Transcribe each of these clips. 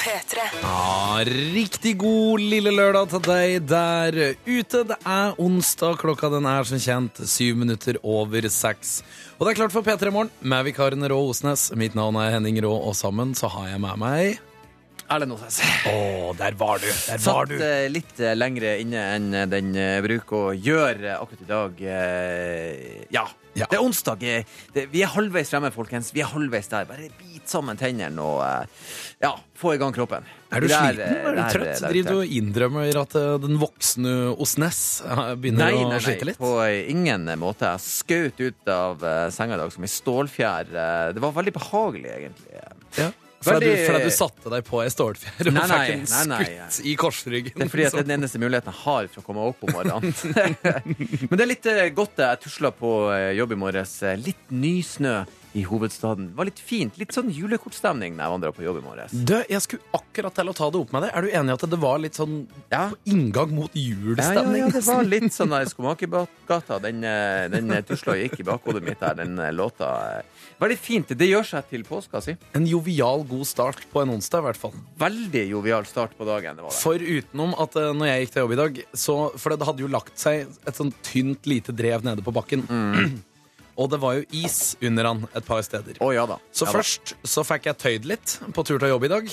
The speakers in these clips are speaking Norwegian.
P3. Ja, riktig god lille lørdag til deg der ute. Det er onsdag, klokka den er som kjent syv minutter over seks. Og det er klart for P3 Morgen med vikaren Rå Osnes. Mitt navn er Henning Rå, og sammen så har jeg med meg Erlend Osnes. Å, der var du! Der var Satt du. Satt litt eh, lengre inne enn eh, den eh, bruker å gjøre akkurat i dag. eh, Ja. Ja. Det er onsdag. eh, Det, vi er halvveis fremme, folkens. Vi er halvveis der. Bare bit sammen tennene og eh, ja, få i gang kroppen. Er du der, sliten? eh, Er du der, trøtt? det er Driver du og innrømmer at eh, den voksne Osnes eh, begynner Nei, å slite litt? nei, på ingen måte. Jeg skjøt ut av eh, senga i dag som ei stålfjær. Eh, Det var veldig behagelig, egentlig. Ja. Fordi, du, Veldig- fordi du satte deg på ei stålfjær og fikk en nei, nei. skutt i korsryggen? Det er fordi at det er den eneste muligheten jeg har for å komme opp om morgenen. Men det er litt eh, godt. Jeg tusla på eh, jobb i morges. Eh, Litt nysnø i hovedstaden. Det var litt fint. Litt sånn julekortstemning når jeg vandra på jobb i morges. Du, jeg skulle akkurat til å ta det opp med deg. Er du enig i at det var litt sånn Ja. på inngang mot Ja, ja, ja, det var litt sånn der Skomakergata. Den, den tusla gikk i bakhodet mitt der, den eh, Veldig fint. Det gjør seg til påska si. En jovial, god start på en onsdag, i hvert fall. Veldig jovial start på dagen. det var det. For utenom at uh, når jeg gikk til jobb i dag, så For det hadde jo lagt seg et sånn tynt, lite drev nede på bakken. Og det var jo is under han et par steder. Å ja da. Så ja, da. først så fikk jeg tøyd litt på tur til jobb i dag.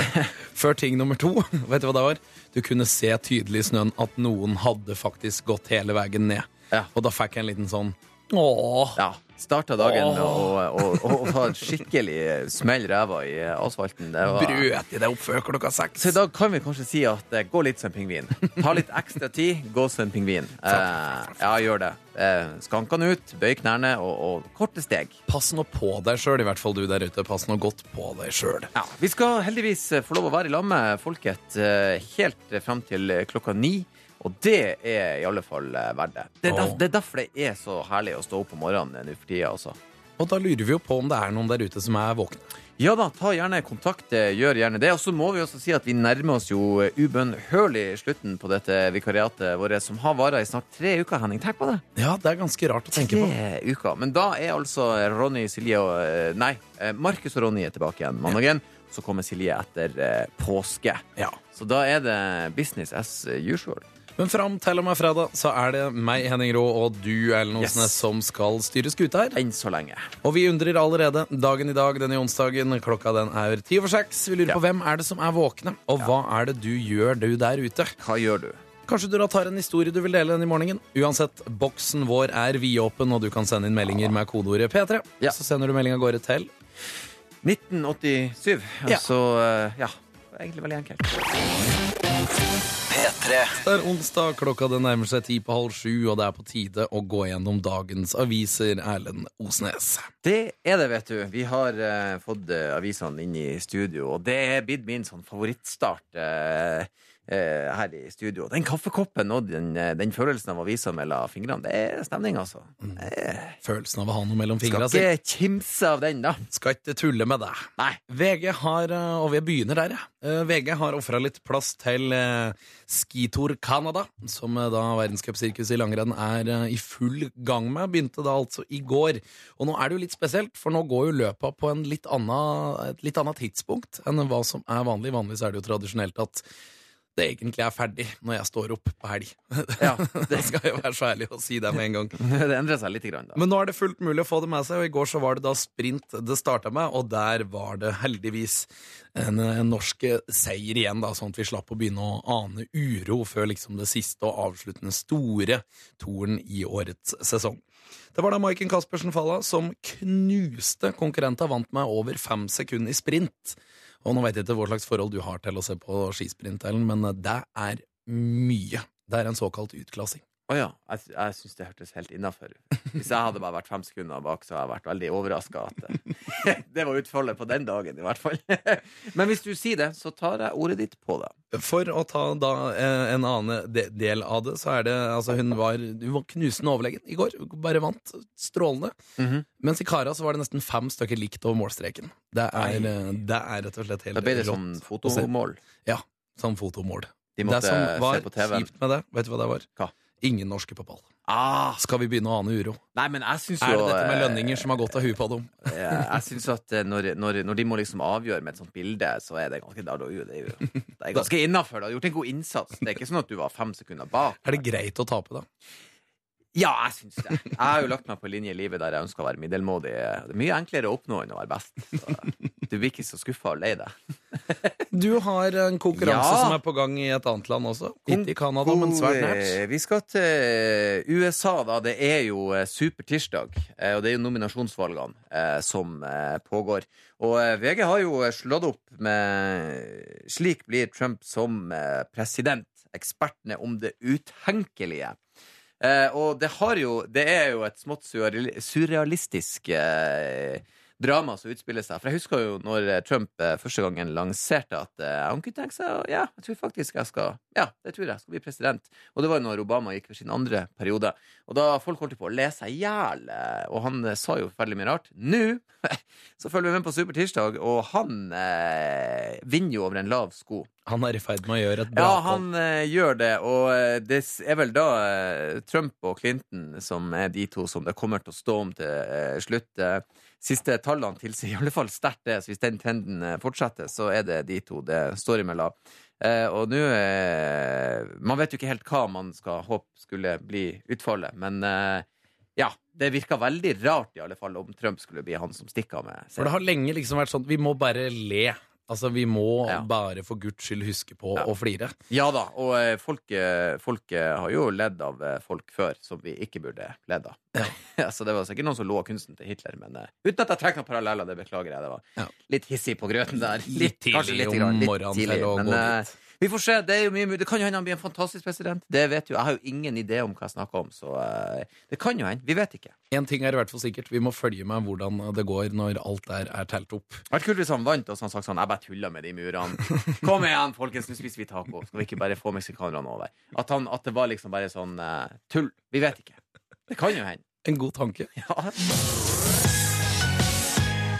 Før ting nummer to. Vet du hva det var? Du kunne se tydelig i snøen at noen hadde faktisk gått hele veien ned. Ja. Og da fikk jeg en liten sånn Åh. Ja. Starta dagen med å, ta et skikkelig smell ræva i asfalten. Det var... Brøt i deg opp før klokka seks. Så i dag kan vi kanskje si at eh, gå litt som en pingvin. Ta litt ekstra tid, gå som en pingvin. Eh, ja, gjør det. Eh, Skankene ut, bøy knærne og, og korte steg. Pass nå på deg sjøl, i hvert fall du der ute. Pass nå godt på deg sjøl. Ja, vi skal heldigvis få lov å være i lag med folket eh, helt fram til klokka ni. Og det er i alle fall eh, verdt det. Det er, derf det er derfor det er så herlig å stå opp om morgenen nå for tida. Altså. Og da lurer vi jo på om det er noen der ute som er våkne. Ja da, ta gjerne kontakt. eh, Gjør gjerne det. Og så må vi også si at vi nærmer oss jo eh, ubønnhørlig slutten på dette vikariatet vårt, som har vara i snart tre uker, Henning. Tenk på det. Ja, det er ganske rart å tenke på. Tre uker. Men da er altså Ronny, Silje og Nei, Markus og Ronny er tilbake igjen mandagen. Så kommer Silje etter påske. Ja. Så da er det business as usual. Men fram til og med fredag så er det meg, Henning Rå, og du, Ellen Yes. Som skal styre skuta her. Enn så lenge. Og vi undrer allerede. Dagen i dag, denne onsdagen, klokka den er ti over seks. Vi lurer Ja. på hvem er det som er våkne, og hva er det du gjør, du der ute? Hva gjør du? Kanskje du da tar en historie du vil dele den i morgenen. Uansett, boksen vår er vidåpen, og du kan sende inn meldinger med kodeordet P3. Ja. Så sender du meldinga av gårde til 1987. Ja. Så eh, ja. Egentlig veldig enkelt. Det er onsdag, klokka det nærmer seg ti på halv sju, og det er på tide å gå gjennom dagens aviser. Erlend Osnes. Det er det, vet du. Vi har uh, fått uh, avisene inn i studio, og det er blitt min sånn favorittstart Uh, her i studio. Den kaffekoppen og den, eh, den følelsen av avisa mellom fingrene, det er stemning, altså. Eh, Følelsen av å ha noe mellom skal fingra si. ikke kimse av den, da. Skal ikke tulle med det. Nei. VG har, eh, og vi begynner der, ja. Eh, VG har ofra litt plass til Skitor Canada, som eh, da verdenscupsirkuset i langrenn er eh, i full gang med. Begynte da altså i går. Og nå er det jo litt spesielt, for nå går jo løpa på en litt anna, et litt annet tidspunkt enn hva som er vanlig. Vanligvis er det jo tradisjonelt at det egentlig er ferdig når jeg står opp på helg. Ja, det skal jeg være så ærlig å si det med en gang. Det endrer seg litt, grann, da. Men nå er det fullt mulig å få det med seg, og i går så var det da sprint det starta med, og der var det heldigvis en, en norsk seier igjen, da, sånn at vi slapp å begynne å ane uro før liksom det siste og avsluttende store toren i årets sesong. Det var da Maiken Caspersen Falla som knuste konkurrenta, vant med over fem sekunder i sprint. Og nå vet jeg ikke hva slags forhold du har til å se på skisprint, men det er mye. Det er en såkalt utklassing. Å ja. Jeg, jeg syns det hørtes helt innafor ut. Hvis jeg hadde bare vært fem sekunder bak, så hadde jeg vært veldig overraska at det var utfallet på den dagen, i hvert fall. Men hvis du sier det, så tar jeg ordet ditt på det. For å ta da eh, en annen del av det, så er det altså Hun var, hun var knusende overlegen i går. Bare vant. Strålende. Mhm. Mens i Kara så var det nesten fem stykker likt over målstreken. Det er, eh, det er rett og slett helt Da ble det rått sånn fotomål. Ja, sånn fotomål. De Det som var se på TV-en. kjipt med det, vet du hva det var? Hva? Ingen norske på ball. Ah, Skal vi begynne å ane uro? nei, men jeg synes jo, Er det dette med eh, lønninger som har gått av huet på dem? eh, Jeg synes at eh, når, når, når de må liksom avgjøre med et sånt bilde, så er det ganske da, da, det er jo det er ganske innafor. Du har gjort en god innsats. Det er ikke sånn at du var fem sekunder bak. Er det greit å tape, da? Ja, jeg syns det. Jeg har jo lagt meg på linje i livet der jeg ønsker å være middelmådig. Det er mye enklere å oppnå enn å være best. Så du blir ikke så skuffa og lei deg. Du har en konkurranse Ja. som er på gang i et annet land også. Ikke i Canada, men svært nært. Eh, Vi skal til USA, da. Det er jo eh, supertirsdag, eh, og det er jo nominasjonsvalgene eh, som eh, pågår. Og eh, VG har jo slått opp med 'Slik blir Trump som eh, president'. Ekspertene om det utenkelige. Eh, og det har jo Det er jo et smått surrealistisk eh, drama som utspiller seg. For jeg husker jo når eh, Trump eh, første gangen lanserte at eh, han kunne tenke seg Ja, jeg tror faktisk jeg skal Ja, det tror jeg skal bli president. Og det var jo når Obama gikk for sin andre periode. Og da folk holdt på å le seg i hjel, og han sa jo veldig mye rart. Nå så følger vi med på Supertirsdag, og han eh, vinner jo over en lav sko. Han er i ferd med å gjøre et bra Ja, han eh, gjør det, og det er vel da eh, Trump og Clinton som er de to som det kommer til å stå om til slutt. Siste tallene tilsier i alle fall sterkt det, så hvis den trenden eh, fortsetter, så er det de to det står imellom. Eh, og nå eh, Man vet jo ikke helt hva man skal håpe skulle bli utfallet, men eh, ja. Det virka veldig rart, i alle fall, om Trump skulle bli han som stikker med For det har lenge liksom vært sånn Vi må bare le. Altså, vi må Ja. bare for guds skyld huske på Ja. å flire. Ja da, og eh, folk, eh, folk eh, har jo ledd av eh, folk før som vi ikke burde ledd av. Ja. Ja, så det var sikkert noen som lå kunsten til Hitler, men uten at jeg trekker noen paralleller, det beklager jeg. Det var litt hissig på grøten der. Litt tidlig litt om grann, litt morgenen tidlig, til å gå dit. Vi får se. Det, er jo mye, det kan jo hende han blir en fantastisk president. Det vet jo. Jeg har jo ingen idé om hva jeg snakker om, så uh, det kan jo hende. Vi vet ikke. En ting er i hvert fall sikkert. Vi må følge med hvordan det går når alt der er telt opp. Det vært kult hvis han vant og så han sagt sånn Jeg bare tulla med de murene. Kom igjen, folkens, nå spiser vi taco. Skal vi ikke bare få meksikanerne over? At, han, at det var liksom bare sånn uh, tull. Vi vet ikke. Det kan jo hende. En god tanke. Ja.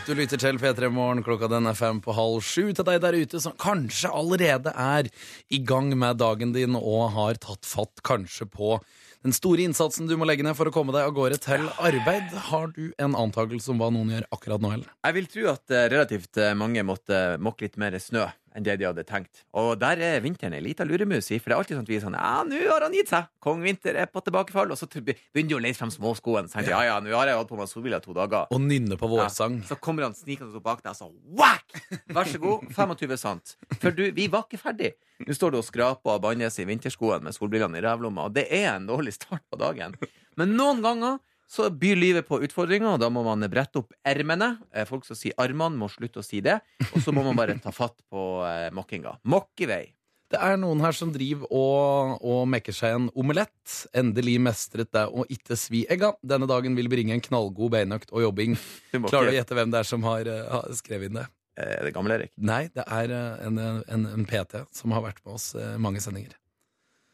Du lytter til P3 Morgen, klokka den er fem på halv sju til deg der ute som kanskje allerede er i gang med dagen din og har tatt fatt kanskje på den store innsatsen du må legge ned for å komme deg av gårde til arbeid. Har du en antakelse om hva noen gjør akkurat nå, eller? Jeg vil tro at eh, relativt eh, mange måtte mokke litt mer snø enn det de hadde tenkt. Og der er vinteren ei lita luremus i, for det er alltid sånn at vi er sånn Ja, nå har han gitt seg! Kong Vinter er på tilbakefall. Og så begynner de å leie frem småskoene. Så tenker ja ja, nå har jeg hatt på meg solbriller to dager. Og nynne på vårsang. Ja, så kommer han snikende opp bak deg og så whack! Vær så god, 25 sant. For du, vi var ikke ferdig. Nå står du og skraper og bannes i vinterskoene med solbrillene i rævlomma, og det er en dårlig start på dagen. Men noen ganger så byr livet på utfordringer, og da må man brette opp ermene. Eh, Folk som sier armene, må slutte å si det. Og så må man bare ta fatt på eh, mokkinga. Mokk i vei. Det er noen her som driver og, og mekker seg en omelett. Endelig mestret det å ikke svi egga. Denne dagen vil bringe en knallgod beinøkt og jobbing. Du Klarer du å gjette hvem det er som har, eh, har skrevet inn det? Er det gamle Erik? Nei, det er en, en, en PT som har vært med oss mange sendinger.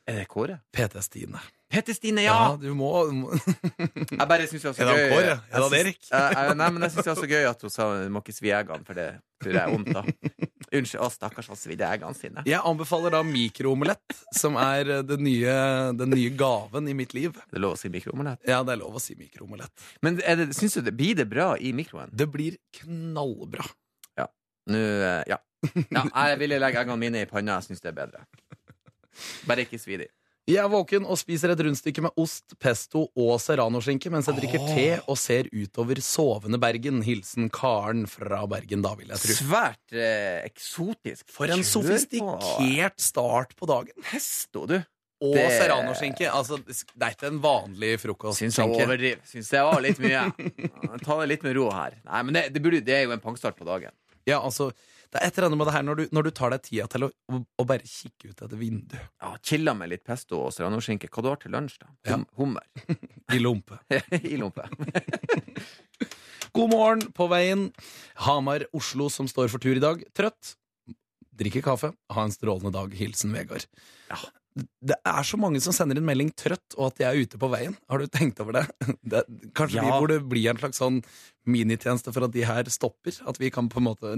Er det Kåre? PT-Stine. Petter Stine, ja! ja du må, må Jeg bare synes det var så gøy. gøy Kåre? Er det Erik? syns- Eh, eh, Nei, men jeg syns det var så gøy at hun sa du må ikke svi eggene, for det tror jeg er vondt, da. Unnskyld. Å, stakkars, han svidde eggene sine. Jeg anbefaler da mikroomelett, som er eh, den nye, den nye gaven i mitt liv. Det er lov å si mikroomelett. Ja, det er lov å si mikroomelett. Men det, syns du det blir det bra i mikroen? Det blir knallbra. Ja. Nå, ja. ja. Jeg ville legge eggene mine i panna. Jeg syns det er bedre. Bare ikke svi de. Jeg er våken og spiser et rundstykke med ost, pesto og serranoskinke mens jeg drikker te og ser utover sovende Bergen. Hilsen Karen fra Bergen, da, vil jeg tro. Svært eh, eksotisk. For en sofistikert start på dagen. Pesto, du. Og Det- serranoskinke. Altså, det er ikke en vanlig frokost. Syns jeg overdriver. Syns jeg var litt mye. Ta det litt med ro her. Nei, men det, det, burde, det er jo en pangstart på dagen. Ja, altså, det er et eller annet med det her når du, når du tar deg tida til å, å, å bare kikke ut etter vinduet Ja, Chilla med litt pesto og serranoskinke. Hva du har til lunsj, da? Hum, Hummer. i lompe. I lompe. God morgen på veien. Hamar-Oslo som står for tur i dag. Trøtt. Drikker kaffe. Ha en strålende dag. Hilsen Vegard. Ja. Det er så mange som sender en melding trøtt, og at de er ute på veien. Har du tenkt over det? det kanskje vi Ja. burde bli en slags sånn minitjeneste for at de her stopper? At vi kan på en måte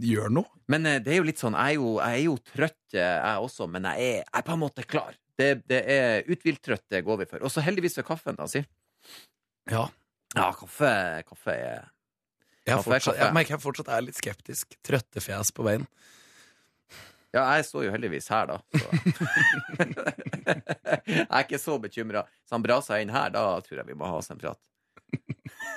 gjøre noe? Men eh, det er jo litt sånn, jeg er jo, jeg er jo trøtt, eh, jeg også, men jeg er, jeg er på en måte klar. Det, det er uthvilt-trøtt, det går vi for. Og så heldigvis ved kaffen, da, si. Ja. Ja, kaffe, kaffe er Jeg, fortsatt, jeg merker jeg fortsatt er litt skeptisk. Trøttefjes på veien. Ja, jeg står jo heldigvis her, da. Så. jeg er ikke så bekymra. Så han braser inn her, da tror jeg vi må ha oss en prat.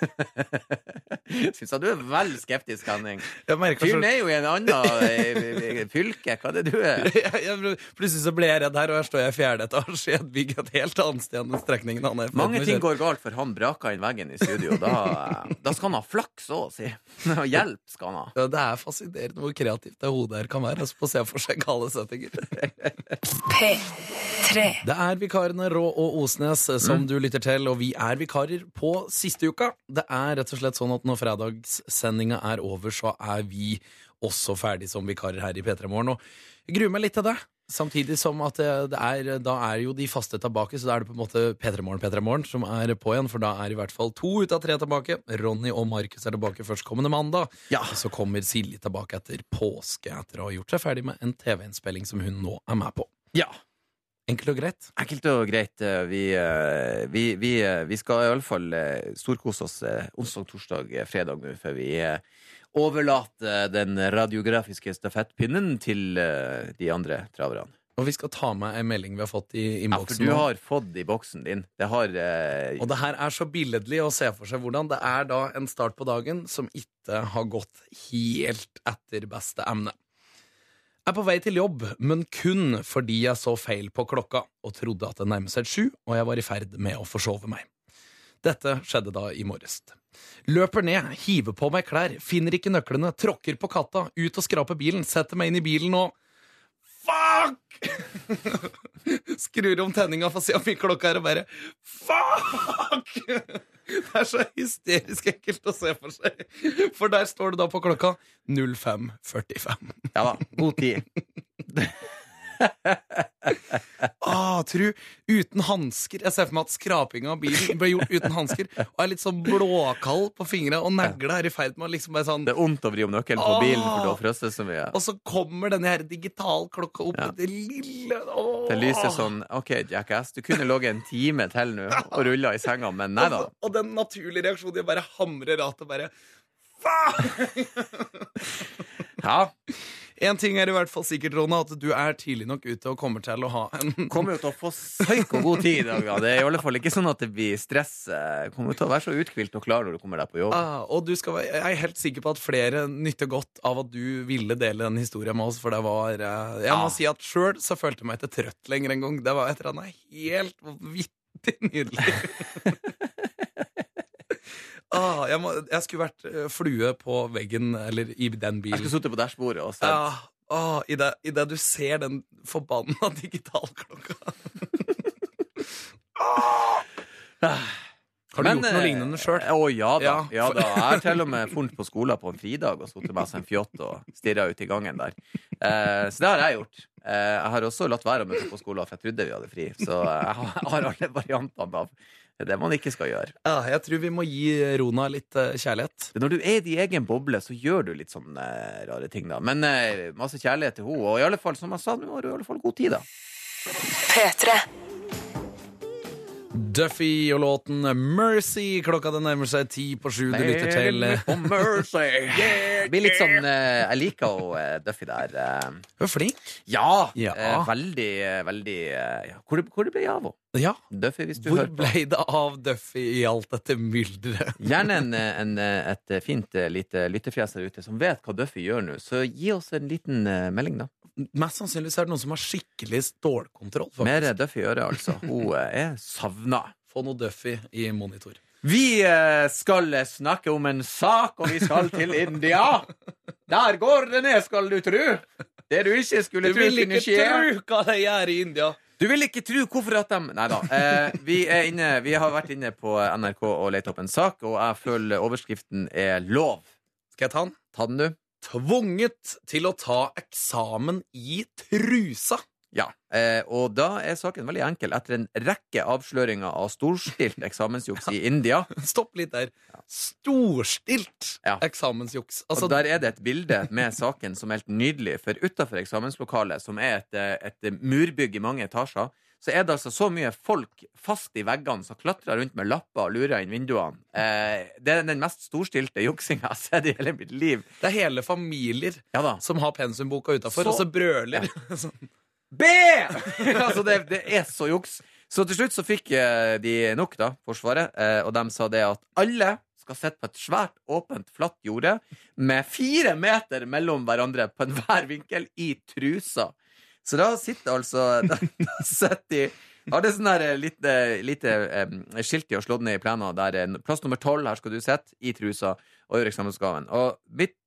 Syns jeg du er vel skeptisk, Henning. Fyren er jo i en annen eh, fylke. Hva er det du er? jeg, jeg, plutselig så ble jeg redd her, og her står jeg i fjerde etasje i et bygg et helt annet sted enn strekningen han er. Mange ting går galt, for han braka inn veggen i studio. Da, da skal han ha flaks òg, si. Og Hjelp skal han ha. Ja, det er fascinerende hvor kreativt det hodet her kan være. Altså, på se for seg gale settinger. P3. Det er vikarene Rå og Osnes som Mm. du lytter til, og vi er vikarer på siste uka. Det er rett og slett sånn at når fredagssendinga er over, så er vi også ferdig som vikarer her i P3 Morgen. Og jeg gruer meg litt til det. Samtidig som at det, er, da er jo de faste tilbake, så da er det på en måte P3 Morgen, P3 Morgen som er på igjen, for da er i hvert fall to ut av tre tilbake. Ronny og Markus er tilbake førstkommende mandag. Ja. Og så kommer Silje tilbake etter påske, etter å ha gjort seg ferdig med en TV-innspilling som hun nå er med på. Ja. Enkelt og greit. Enkelt og greit. eh, Vi, eh, vi, vi, eh, vi skal iallfall storkose oss onsdag, torsdag, fredag nå, før vi overlater den radiografiske stafettpinnen til de andre traverne. Og vi skal ta med en melding vi har fått i Ja, for du har fått i boksen din. Det har eh, Og det her er så billedlig å se for seg hvordan det er da en start på dagen som ikke har gått helt etter beste emne. Er på vei til jobb, men kun fordi jeg så feil på klokka og trodde at det nærmet seg sju, og jeg var i ferd med å forsove meg. Dette skjedde da i morges. Løper ned, hiver på meg klær, finner ikke nøklene, tråkker på katta, ut og skraper bilen, setter meg inn i bilen og Fuck! Skrur om tenninga for å se om klokka er, og bare Fuck! Det er så hysterisk ekkelt å se for seg. For der står det da på klokka 05.45. Ja da, god tid. Ah, tru, uten hansker. Jeg ser for meg at skrapinga av bilen ble gjort uten hansker. Og er litt sånn blåkald på fingra, og negla er i ferd med å liksom bare sånn Det er vondt å vri om nøkkelen på bilen, for da har det så mye. Og så kommer denne her digitalklokka opp Ja. det lille åh. Det lyser sånn OK, Jackass, du kunne ligget en time til nå og rulla i senga, men nei da. Og, og den naturlige reaksjonen De bare bare hamre rattet bare Faen! Ja, En ting er i hvert fall sikkert, Rona, at du er tidlig nok ute og kommer til å ha en kommer jo til å få psyko god tid i dag. Ja. Det er i alle fall ikke sånn at det blir stress. eh, Kommer til å være så uthvilt og klar når du kommer deg på jobb. ah, Og du skal, jeg er helt sikker på at flere nytter godt av at du ville dele den historien med oss, for det var eh, Jeg må ah. si at sjøl så følte jeg meg ikke trøtt lenger en gang. Det var et eller annet helt vittig nydelig. ah, jeg, må, jeg skulle vært eh, flue på veggen, eller i den bilen. Jeg skulle sittet på dashbordet og sett. Ja, ah, i, det, I det du ser den forbanna digitalklokka. ah. Har du Men, gjort noe eh, lignende sjøl? Å ja da. Ja, Ja, da. Jeg har til og med funnet på skolen på en fridag og sittet med seg en fjott og stirra ut i gangen der. Eh, så det har jeg gjort. Eh, jeg har også latt være å møte på skolen, for jeg trodde vi hadde fri. Så eh, jeg har alle variantene av det er det man ikke skal gjøre. Ja, jeg tror vi må gi Rona litt eh, kjærlighet. Når du er i din egen boble, så gjør du litt sånne eh, rare ting, da. Men eh, masse kjærlighet til henne. Og i alle fall, som jeg sa, nå har du i alle fall god tid, da. P3. Duffy og låten Mercy. Klokka det nærmer seg ti på sju. Du lytter til eh, mercy. Det blir litt sånn eh, Jeg liker jo eh, Duffy der. eh. Du er flink. Ja! Ja. eh, veldig, eh, veldig eh, ja. Hvor, det, hvor det ble av henne? Ja. Duffy, Hvor ble det av Duffy i alt dette mylderet? Gjerne en, eh, en, eh, et fint eh, lite lyttefjes der ute som vet hva Duffy gjør nå. Så gi oss en liten eh, melding, da. Mest sannsynligvis er det noen som har skikkelig stålkontroll. faktisk. Mer Duffy i øret, altså. Hun eh, er savna. Få noe Duffy i monitor. Vi eh, skal snakke om en sak, og vi skal til India. Der går det ned, skal du tru. Det du ikke skulle Du vil ikke tru hva de gjør i India! Du vil ikke tro hvorfor at de Nei da. Eh, vi, inne, vi har vært inne på NRK og lett opp en sak, og jeg føler overskriften er lov. Skal jeg ta den? Ta den, du. Tvunget til å ta eksamen i trusa. Ja. Eh, og da er saken veldig enkel. Etter en rekke avsløringer av storstilt eksamensjuks i India, Stopp litt der. Storstilt Ja. eksamensjuks. Altså, og der er det et bilde med saken som er helt nydelig. For utafor eksamenslokalet, som er et, eh, et murbygg i mange etasjer, så er det altså så mye folk fast i veggene som klatrer rundt med lapper og lurer inn vinduene. Eh, det er den mest storstilte juksinga jeg har sett i hele mitt liv. Det er hele familier Ja som har pensumboka utafor, og så brøler. Sånn. B! altså, det, det er så juks. Så til slutt så fikk eh, de nok, da, Forsvaret, eh, og de sa det at alle skal sitte på et svært, åpent, flatt jorde med fire meter mellom hverandre på enhver vinkel i trusa. Så da sitter altså Da, da sitter de har det sånn der lite, lite um, skilt de har slått ned i plenen der eh, plass nummer tolv, her skal du sitte, i trusa, og gjøre eksamensgaven. Og mitt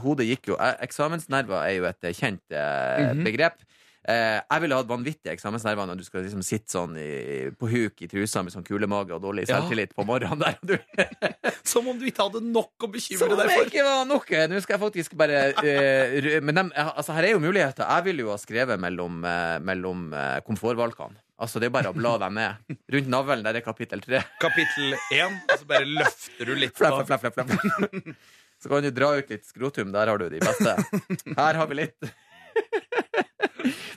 hode gikk jo eh, Eksamensnerver er jo et eh, kjent eh, -hmm. begrep. Eh, jeg ville hatt vanvittige eksamensnerver når du skal liksom sitte sånn i, på huk i trusa med sånn kulemage og dårlig Ja. selvtillit på morgenen der. Du, Som om du ikke hadde nok å bekymre som om jeg det ikke var nok! Nå skal jeg faktisk bare eh, Men dem, altså, her er jo muligheter. Jeg ville jo ha skrevet mellom, eh, mellom eh, komfortvalgene. Altså, det er bare å bla dem ned. Rundt navlen, der er kapittel tre. Kapittel én, og så bare løfter du litt Flapp, flapp, flapp, flapp. Så kan du dra ut litt skrotum. Der har du de beste. Her har vi litt.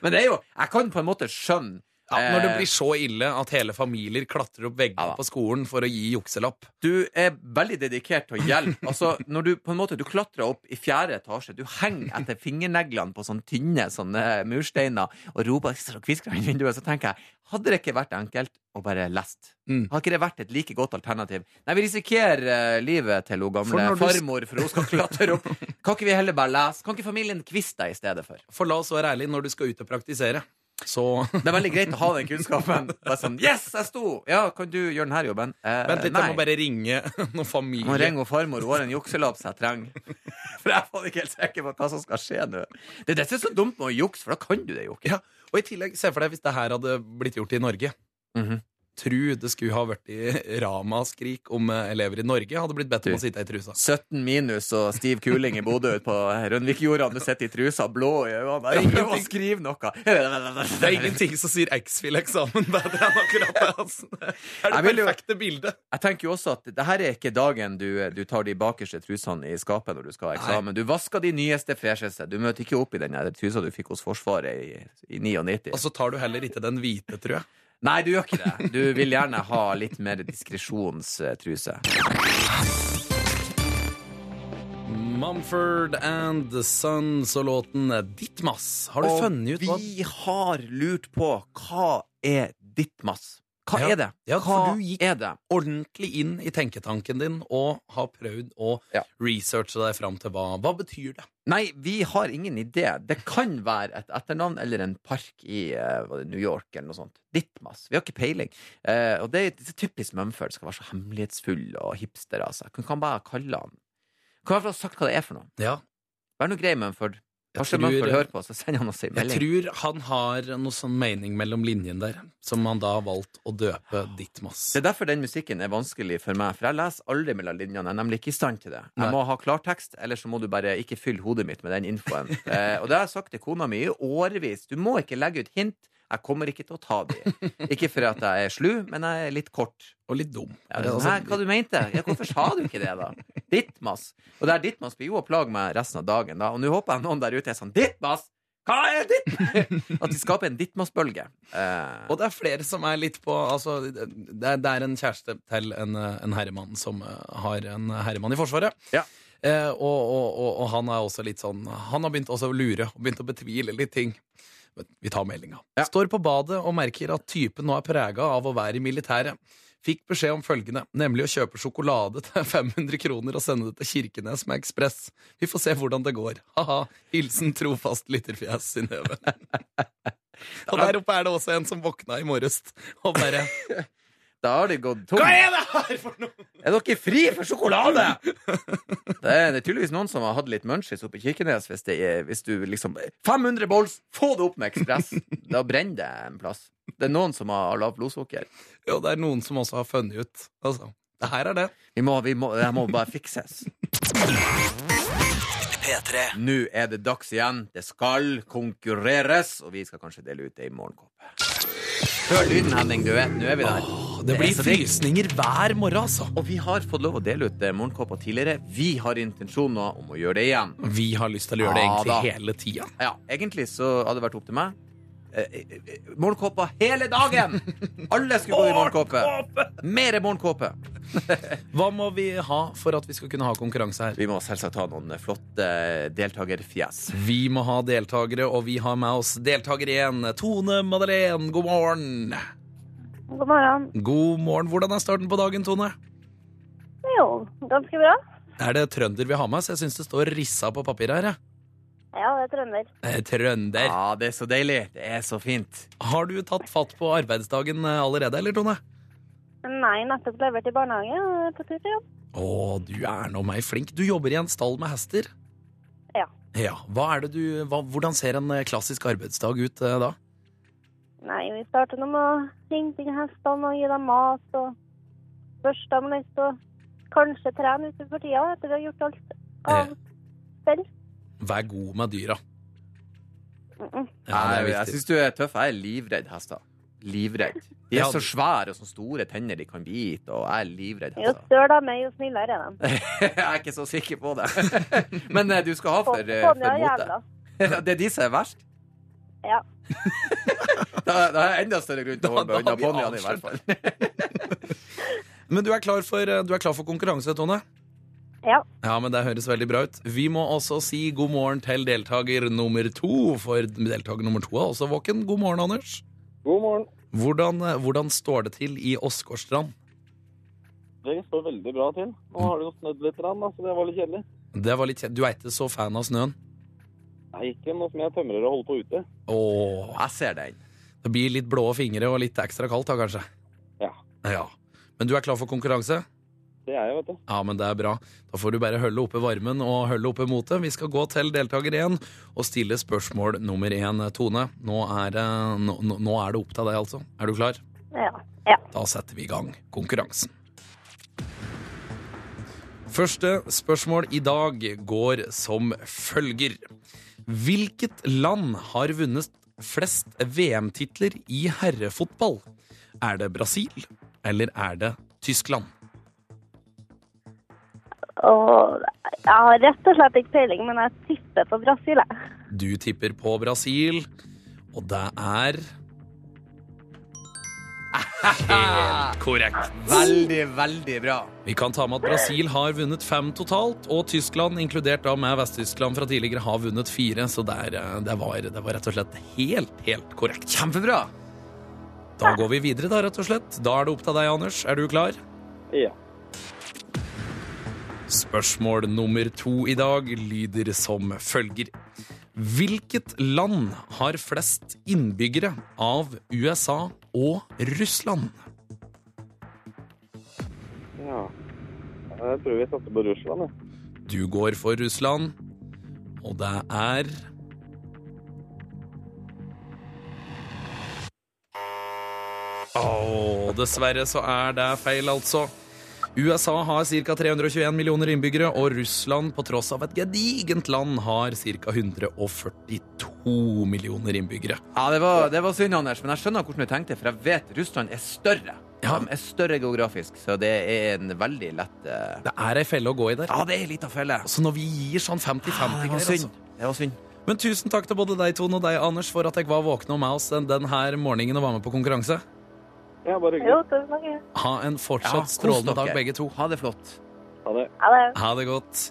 Men det er jo Jeg kan på en måte skjønne ja, Når det eh, blir så ille at hele familier klatrer opp veggene Ja på skolen for å gi jukselapp. Du er veldig dedikert til å hjelpe. Altså, når du på en måte Du klatrer opp i fjerde etasje, du henger etter fingerneglene på sånne tynne sånne mursteiner og roper og kvisker inn vinduet, så tenker jeg hadde det ikke vært enkelt å bare lest? Mm. Hadde ikke det vært et like godt alternativ? Nei, vi risikerer eh, livet til hun gamle for farmor for hun skal klatre opp. Kan ikke vi heller bare lese? Kan ikke familien kviste deg i stedet for? For la oss være ærlige, når du skal ut og praktisere, så Det er veldig greit å ha den kunnskapen. Bare sånn, yes, jeg sto! Ja, kan du gjøre denne jobben? Eh, Vent litt, jeg må bare ringe noen Må familie. ringe og farmor. Hun har en jukselapp som jeg trenger. For jeg er ikke helt sikker på hva som skal skje nå. Det er det som er så dumt med å jukse, for da kan du det jo ikke. Ja, og i tillegg, se for deg hvis det her hadde blitt gjort i Norge. Mhm. Tru det skulle ha vært i ramaskrik om eh, elever i Norge hadde blitt bedt om å sitte i trusa. 17 minus og stiv kuling i Bodø ute på Rønvikjorda, Du sitter i trusa, blå i øynene. Ingen å skrive noe. Det er ingenting som sier X-Fil-eksamen bedre enn akkurat det. Altså. Det er det vil perfekte bildet. Jeg tenker jo også at det her er ikke dagen du, du tar de bakerste trusene i skapet når du skal ha eksamen. Du vasker de nyeste, fresheste. Du møter ikke opp i den trusa du fikk hos Forsvaret i, i 99. Og så tar du heller ikke den hvite, tror jeg. Nei, du gjør ikke det. Du vil gjerne ha litt mer diskresjonstruse. Mumford and the Sons og låten Dittmas. Har du Og funnet ut hva vi har lurt på hva er ditt mass? Hva Ja. er det? Ja, hva du gikk- er det? ordentlig inn i tenketanken din og har prøvd å Ja. researche deg fram til hva Hva betyr det? Nei, vi har ingen idé. Det kan være et etternavn eller en park i uh, New York eller noe sånt. Ditmas. Vi har ikke peiling. Uh, og det er, det er typisk Mumford. Skal være så hemmelighetsfull og hipster. Altså. Kan, kan bare kalle han Kan i hvert fall ha sagt hva det er for noe. Ja, Vær nå grei, Mumford. Kanskje Mumford hører på, så sender han oss en jeg tror han har noe sånn mening mellom linjene der, som han da har valgt å døpe Dittmas. Det er derfor den musikken er vanskelig for meg, for jeg leser aldri mellom linjene. Jeg er nemlig ikke i stand til det. Nei. Jeg må ha klartekst, eller så må du bare ikke fylle hodet mitt med den infoen. eh, og det har jeg sagt til kona mi i årevis. Du må ikke legge ut hint. Jeg kommer ikke til å ta de. Ikke fordi at jeg er slu, men jeg er litt kort. Og litt dum. Ja, Er det sånn, Hæ, hva du mente? Ja, hvorfor sa du ikke det, da? Dittmas. Og det er Dittmas blir jo å plage meg resten av dagen, da. Og nå håper jeg noen der ute er sånn Dittmas! Hva er ditt? At de skaper en Dittmas-bølge. Eh, Og det er flere som er litt på altså, det, er, det er en kjæreste til en, en herremann som eh, har en herremann i Forsvaret. Ja. Eh, og, og, og, og han er også litt sånn Han har begynt også å lure og begynt å betvile litt ting. Vi tar meldinga. Ja. Står på badet og merker at typen nå er prega av å være i militæret. Fikk beskjed om følgende, nemlig å kjøpe sjokolade til 500 kroner og sende det til Kirkenes med ekspress. Vi får se hvordan det går. Ha-ha. Hilsen trofast lytterfjes, Synnøve. og der oppe er det også en som våkna i morges og bare da har de gått tom. Hva er det her for noe?! Er dere fri for sjokolade?! Det er, det er tydeligvis noen som har hatt litt munchies oppe i Kirkenes. Hvis, det er, hvis du liksom 500 bolls, få det opp med ekspress! Da brenner det en plass. Det er noen som har lavt blodsukker. Jo, det er noen som også har funnet ut. Altså, det her er det. Vi må, vi må, det må bare fikses. P3. Nå er det dags igjen. Det skal konkurreres, og vi skal kanskje dele ut ei morgenkåpe. Hør lyden, Henning. Du vet, nå er vi der. Det blir digg. frysninger hver morgen, altså. Og vi har fått lov å dele ut eh, morgenkåper tidligere. Vi har intensjoner om å gjøre det igjen. Vi har lyst til å gjøre det egentlig da. hele tida. Ja, egentlig så hadde det vært opp til meg. Eh, eh, morgenkåpa hele dagen! Alle skulle gå i morgenkåpe. Mer morgenkåpe. Hva må vi ha for at vi skal kunne ha konkurranse her? Vi må selvsagt ha noen flotte deltakerfjes. Vi må ha deltakere, og vi har med oss deltaker igjen. Tone Madeleine, god morgen. God morgen. God morgen. Hvordan er starten på dagen, Tone? Jo, ganske bra. Er det trønder vi har med oss? Jeg syns det står rissa på papiret her. jeg. Ja, det er trønder. Eh, Trønder. Ja, det er så deilig. Det er så fint. Har du tatt fatt på arbeidsdagen eh, allerede, eller, Tone? Nei, nettopp levert i barnehage og er på tur til jobb. Å, du er nå meg flink. Du jobber i en stall med hester? Ja. Ja, hva er det du, hva, Hvordan ser en eh, klassisk arbeidsdag ut eh, da? Nei, vi starter nå med å hente inn hestene og gi dem mat og børste dem litt og kanskje trene ute for tida etter vi har gjort alt av selv. Vær god med dyra. Mm -mm. Ja, det er jeg jeg syns du er tøff. Jeg er livredd hester. Livredd. De er Ja. så svære og så store tenner de kan bite, og jeg er livredd Jo hester. større de er, jo snillere er de. jeg er ikke så sikker på det. Men eh, du skal ha for, eh, Ponni for motet. Det er de som er verst? Ja. Da, da er jeg enda større grunn til å holde meg unna ponniene, i hvert fall. Men du er, klar for, eh, du er klar for konkurranse, Tone? Ja. Ja, men det høres veldig bra ut. Vi må også si god morgen til deltaker nummer to, for deltaker nummer to er også våken. God morgen, Anders. God morgen. Hvordan, eh, hvordan står det til i Åsgårdstrand? Det står veldig bra til. Nå har det jo snødd litt, rann, da, så det var litt kjedelig. Det var litt, kjedelig. du er ikke så fan av snøen? Nei, ikke nå som jeg tømrer og holder på ute. Åh, Jeg ser den. det blir litt blå fingre og litt ekstra kaldt da, kanskje? Ja. Ja. Men du er klar for konkurranse? Det er jeg, vet du. Ja, men det er bra. Da får du bare holde oppe varmen og holde oppe motet. Vi skal gå til deltaker én og stille spørsmål nummer én, Tone. Nå er, det, nå, nå- nå er det opp til deg, altså. Er du klar? Ja. ja. Da setter vi i gang konkurransen. Første spørsmål i dag går som følger. Hvilket land har vunnet flest VM-titler i herrefotball? Er det Brasil, eller er det Tyskland? Og jeg har rett og slett ikke peiling, men jeg tipper på Brasil, jeg. Du tipper på Brasil, og det er Helt korrekt. Veldig, veldig bra. Vi kan ta med at Brasil har vunnet fem totalt, og Tyskland, inkludert da med Vest-Tyskland fra tidligere, har vunnet fire. Så det, er, eh, det, var, det var rett og slett helt, helt korrekt. Kjempebra. Da går vi videre, da, rett og slett. Da er det opp til deg, Anders. Er du klar? Ja. Spørsmål nummer to i dag lyder som følger. Hvilket land har flest innbyggere av USA og Russland? ja. Jeg tror vi satser på Russland, jeg. Du går for Russland, og det er Å, dessverre så er det feil, altså. USA har ca. 321 millioner innbyggere, og Russland, på tross av et gedigent land, har ca. 142 millioner innbyggere. Ja, det var, det var synd, Anders, men jeg skjønner hvordan du tenkte, for jeg vet Russland er større. Ja. De er større geografisk, så det er en veldig lett uh... Det er ei felle å gå i der. Ja, det er ei lita felle. Så når vi gir sånn 50-50 det var synd. altså. Det var synd. Men tusen takk til både deg, Tone, og deg, Anders, for at jeg var våkne og med oss den, den morgenen og var med på konkurranse. Ja, bare Jo, hyggelig. tusen takk. Ha en fortsatt kos strålende dag, dere. begge to. Ha det flott. Ha det. Ha det. Ha det godt.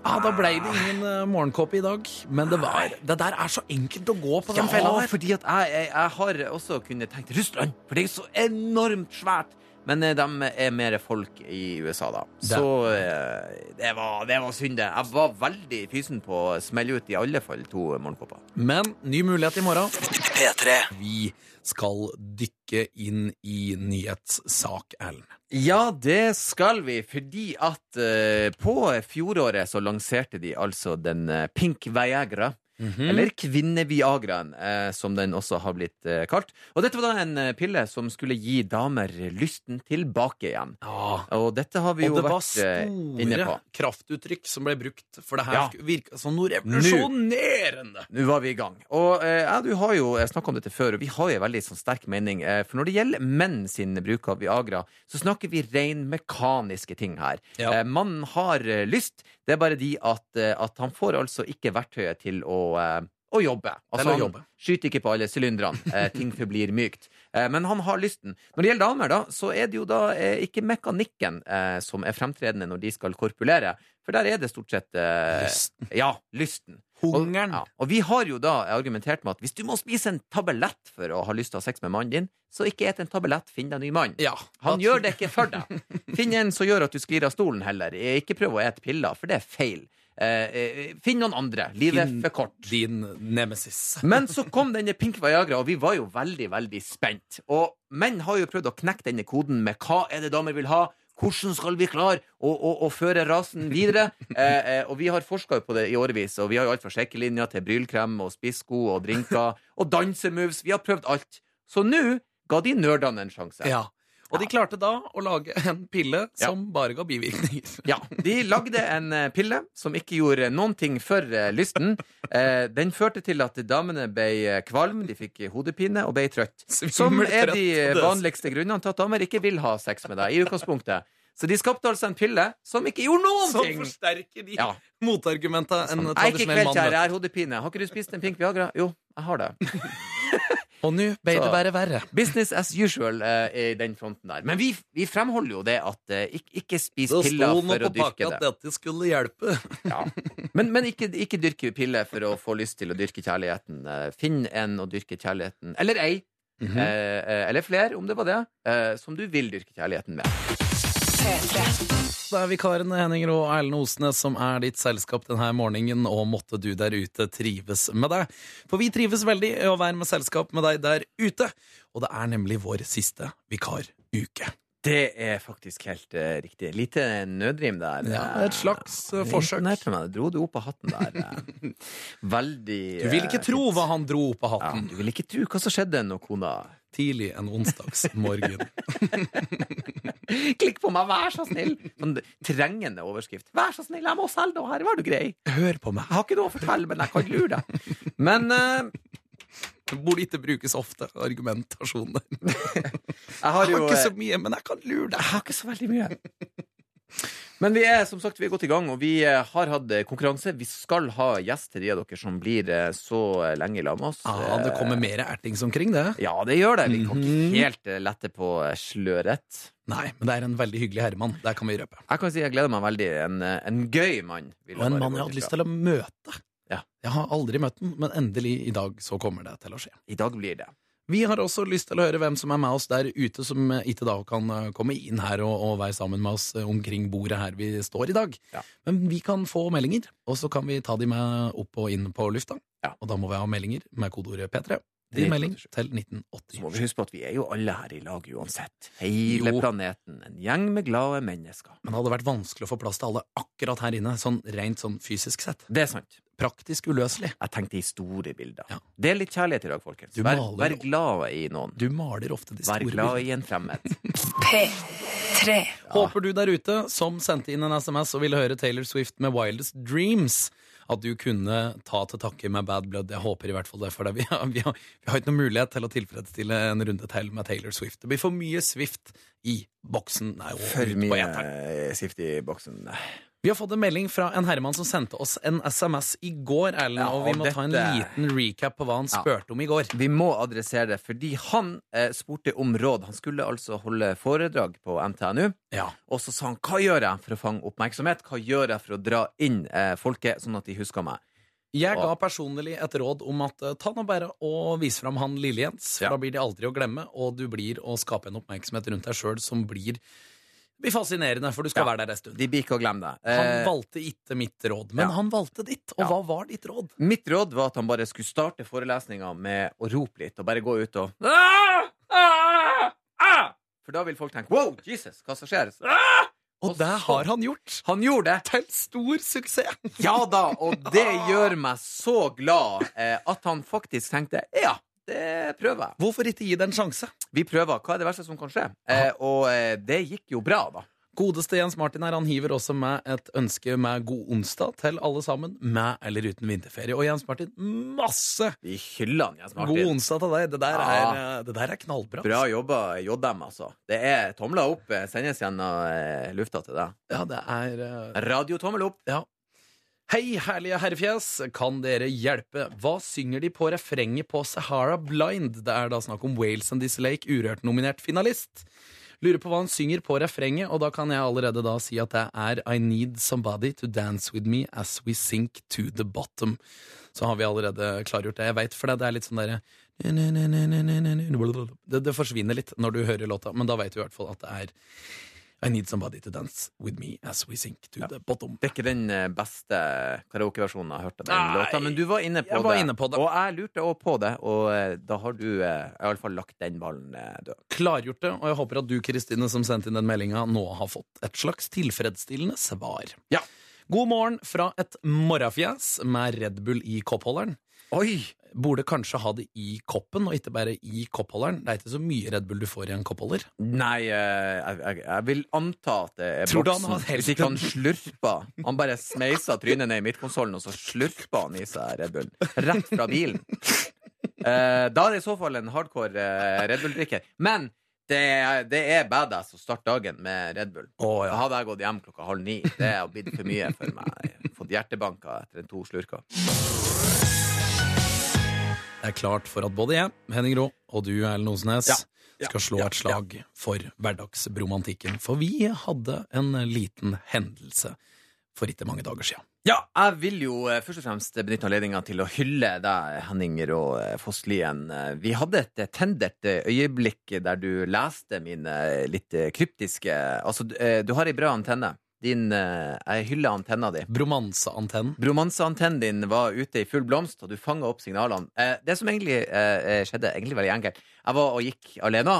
Ja, Da ble det ingen uh, morgenkåpe i dag, men det var Det der er så enkelt å gå på den Ja, fella der. fordi at jeg, jeg, jeg har også kunnet tenkt Russland, for det er så enormt svært. Men eh, de er mer folk i USA, da. Så eh, det var, det var synd, det. Jeg var veldig fysen på å smelle ut i alle fall to morgenkåper. Men ny mulighet i morgen. P3. Vi skal dykke inn i nyhetssak, Erlend. Ja, det skal vi, fordi at uh, på fjoråret så lanserte de altså den eh, Pink Viagra. Mhm. Eller Kvinne-Viagraen, eh, som den også har blitt eh, kalt. Og dette var da en eh, pille som skulle gi damer lysten tilbake igjen. Ja. Og dette har vi Og jo inne på vært eh, inne store kraftuttrykk som ble brukt, for det her Ja. virke som noe revolusjonerende. Nå var vi i gang. Og eh, ja, du har jo snakka om dette før, og vi har jo en veldig sånn, sterk mening. Eh, for når det gjelder menn sin bruk av Viagra, så snakker vi ren mekaniske ting her. Ja. Eh, mannen har eh, lyst, det er bare de at, eh, at han får altså ikke verktøyet til å, eh, å jobbe. Altså, han jobbe. skyter ikke på alle sylinderne. Eh, ting forblir mykt. Men han har lysten. Når det gjelder damer, da, så er det jo da ikke mekanikken som er fremtredende når de skal korpulere. For der er det stort sett Lysten. Ja, lysten. Hungeren. Og, ja, og vi har jo da argumentert med at hvis du må spise en tablett for å ha lyst til å ha sex med mannen din, så ikke et en tablett, finn deg en ny mann. Ja. Han gjør det ikke for deg. Finn en som gjør at du sklir av stolen heller. Ikke prøv å ete piller, for det er feil. Eh, eh, finn noen andre. Livet er for kort. Din nemesis. Men så kom denne Pink Viagra, og vi var jo veldig, veldig spent. Og menn har jo prøvd å knekke denne koden med hva er det damer vil ha. Hvordan skal vi klare å, å, å føre rasen videre? Eh, eh, og vi har forska på det i årevis, og vi har jo alt fra sjekkelinjer til brylkrem og spissko og drinker og dansemoves. Vi har prøvd alt. Så nå ga de nerdene en sjanse. Ja. Og de klarte da å lage en pille som bare ga bivirkninger. Ja, De lagde en eh, pille som ikke gjorde noen ting for eh, lysten. Eh, den førte til at damene ble kvalm, de fikk hodepine og ble trøtt. Som er de vanligste grunnene til at damer ikke vil ha sex med deg. i utgangspunktet. Så de skapte altså en pille som ikke gjorde noen Som ting. forsterker de Ja. motargumenta en Jeg er ikke tradisjonell mann. jeg har hodepine. Har ikke du spist en Pink Viagra? Jo, jeg har det. Og nå ble det bare verre. Business as usual uh, i den fronten der. Men vi, vi fremholder jo det at uh, ikke, ikke spis Det piller sto nå for å på pakka dyrke at det. dette skulle hjelpe. Ja. Men, men ikke, ikke dyrke piller for å få lyst til å dyrke kjærligheten. Eh, Finn en å dyrke kjærligheten Eller ei. Eh, eh, eller flere, om det var det. eh, som du vil dyrke kjærligheten med. Det er vikaren Henning Rå Erlend Osnes som er ditt selskap denne morgenen, og måtte du der ute trives med deg. For vi trives veldig i å være med selskap med deg der ute, og det er nemlig vår siste vikaruke. Det er faktisk helt uh, riktig. Lite nødrim der. Ja, et slags uh, Det forsøk. meg. Dro du opp av hatten der? Veldig Veldig Du vil ikke tro hva han dro opp av ja, hatten Du vil ikke tro hva som skjedde når kona tidlig en onsdagsmorgen. Klikk på meg, vær så snill! Sånn trengende overskrift. Vær så snill, jeg må selge noe her, var du grei? Hør på meg. Jeg har ikke noe å fortelle, men jeg kan lure deg. Men uh, Burde ikke brukes ofte, argumentasjonen der. jeg har Jeg har ikke eh, så mye, men jeg kan lure deg. Jeg har ikke så veldig mye. Men vi er som sagt vi er godt i gang, og vi eh, har hatt eh, konkurranse. Vi skal ha gjest til de av dere som blir eh, så lenge sammen med oss. Ja, det kommer mer ertings omkring det. Ja, det gjør det. Vi kan Mhm. ikke helt eh, lette på sløret. Nei, men det er en veldig hyggelig herremann. Det kan vi røpe. Jeg kan si jeg gleder meg veldig. En, en gøy mann. Og en mann jeg hadde lyst til å møte. Ja. Jeg har aldri møtt den, men endelig i dag så kommer det til å skje. I dag blir det. Vi har også lyst til å høre hvem som er med oss der ute, som ikke da kan eh, komme inn her og, og være sammen med oss eh, omkring bordet her vi står i dag. Ja. Men vi kan få meldinger, og så kan vi ta de med opp og inn på lufta. Ja. Og da må vi ha meldinger med kodeordet P3. Din melding til Så må vi huske på at vi er jo alle her i lag uansett. Hele Jo. planeten. En gjeng med glade mennesker. Men det hadde vært vanskelig å få plass til alle akkurat her inne, sånn rent sånn fysisk sett. Det er sant. Praktisk uløselig. Jeg tenkte i store bilder. Ja. Del litt kjærlighet i dag, folkens. Du Vær, maler vær glad i noen. Du maler ofte de Vær store glad bildene. i en fremmed. P3. Håper du der ute, som sendte inn en SMS og ville høre Taylor Swift med Wildest Dreams, at du kunne ta til takke med Bad Blood. Jeg håper i hvert fall det, for det. Vi, har, vi, har, vi har ikke noen mulighet til å tilfredsstille en runde til med Taylor Swift. Det blir for mye Swift i boksen. Nei, For mye Swift i boksen. Vi har fått en melding fra en herremann som sendte oss en SMS i går, Erlend, Ja, og vi må ta en liten recap på hva han Ja. om i går. Vi må adressere det, fordi han eh, spurte om råd. Han skulle altså holde foredrag på NTNU. Ja. Og så sa han hva gjør jeg for å fange oppmerksomhet? Hva gjør jeg for å dra inn eh, folket, sånn at de husker meg? Jeg ga personlig et råd om at eh, ta nå bare og vis fram han Lille Jens, for Ja. da blir de aldri å glemme, og du blir å skape en oppmerksomhet rundt deg sjøl som blir, blir fascinerende, for du skal Ja. være der en stund. De blir ikke å glemme deg. Han Eh, valgte ikke mitt råd, men ja. han valgte ditt. Og Ja. hva var ditt råd? Mitt råd var at han bare skulle starte forelesninga med å rope litt, og bare gå ut og ah! Ah! Ah! For da vil folk tenke wow, Jesus, hva som skjer? Og Og det har han gjort! Han gjorde det! Til stor suksess! Ja da, og det gjør meg så glad eh, at han faktisk tenkte ja, det prøver jeg. Hvorfor ikke gi det en sjanse? Vi prøver. Hva er det verste som kan skje? Eh, og eh, det gikk jo bra, da. Godeste Jens Martin her, han hiver også med et ønske med god onsdag til alle sammen, med eller uten vinterferie. Og Jens Martin, masse Vi hyller han, Jens god onsdag til deg. Det der, Ja. er, eh, det der er knallbra. Bra jobba, JM, altså. Det er tomler opp. eh, Sendes gjennom eh, lufta til deg. Ja, det er eh, Radio tommel opp. Ja. Hei, herlige herrefjes. Kan dere hjelpe? Hva synger de på refrenget på Sahara Blind? Det er da snakk om Wales and This Lake, Urørt-nominert finalist. Lurer på hva han synger på refrenget, og da kan jeg allerede da si at det er I need somebody to dance with me as we sink to the bottom. Så har vi allerede klargjort det. Jeg veit, for det er litt sånn derre det, det forsvinner litt når du hører låta, men da veit du i hvert fall at det er I need somebody to dance with me as we sink to the bottom. Det er ikke den eh, beste karaokeversjonen jeg har hørt av den låta, men du var inne på jeg var det. inne på det. Og jeg lurte òg på det, og eh, da har du iallfall i alle fall lagt den ballen eh, død. Klargjort det, og jeg håper at du, Kristine, som sendte inn den meldinga, nå har fått et slags tilfredsstillende svar. Ja. God morgen fra et morrafjes med Red Bull i koppholderen. Oi! Burde kanskje ha det i koppen, og ikke bare i koppholderen. Det er ikke så mye Red Bull du får i en koppholder. Nei, eh, jeg, jeg, jeg vil anta at det er Tror du han boksen. har helt Hvis ikke han slurpa Han bare smeisa trynet ned i midtkonsollen, og så slurpa han i seg Red Bull. Rett fra bilen. Eh, da er det i så fall en hardcore eh, Red Bull-drikker. Men det, er- det er badass å starte dagen med Red Bull. Oh, ja. Hadde jeg gått hjem klokka halv ni, det har blitt for mye for meg. Fått hjertebanker etter en to slurker. Det er klart for at både jeg, Henning Rå, og du, Erlend Osnes, Ja. Ja. skal slå et slag for hverdagsbromantikken. For vi hadde en liten hendelse for ikke mange dager siden. Ja, jeg vil jo eh, først og fremst benytte anledninga til å hylle deg, Henning Rå eh, Fosslien. Eh, Vi hadde et eh, tendert eh, øyeblikk der du leste mine eh, litt eh, kryptiske Altså, du- eh, du har ei bra antenne. Din eh, Jeg hyller antenna di. Bromanseantennen. Bromanseantennen din var ute i full blomst, og du fanga opp signalene. Eh, det som egentlig eh, skjedde, egentlig veldig enkelt. Jeg var og gikk alene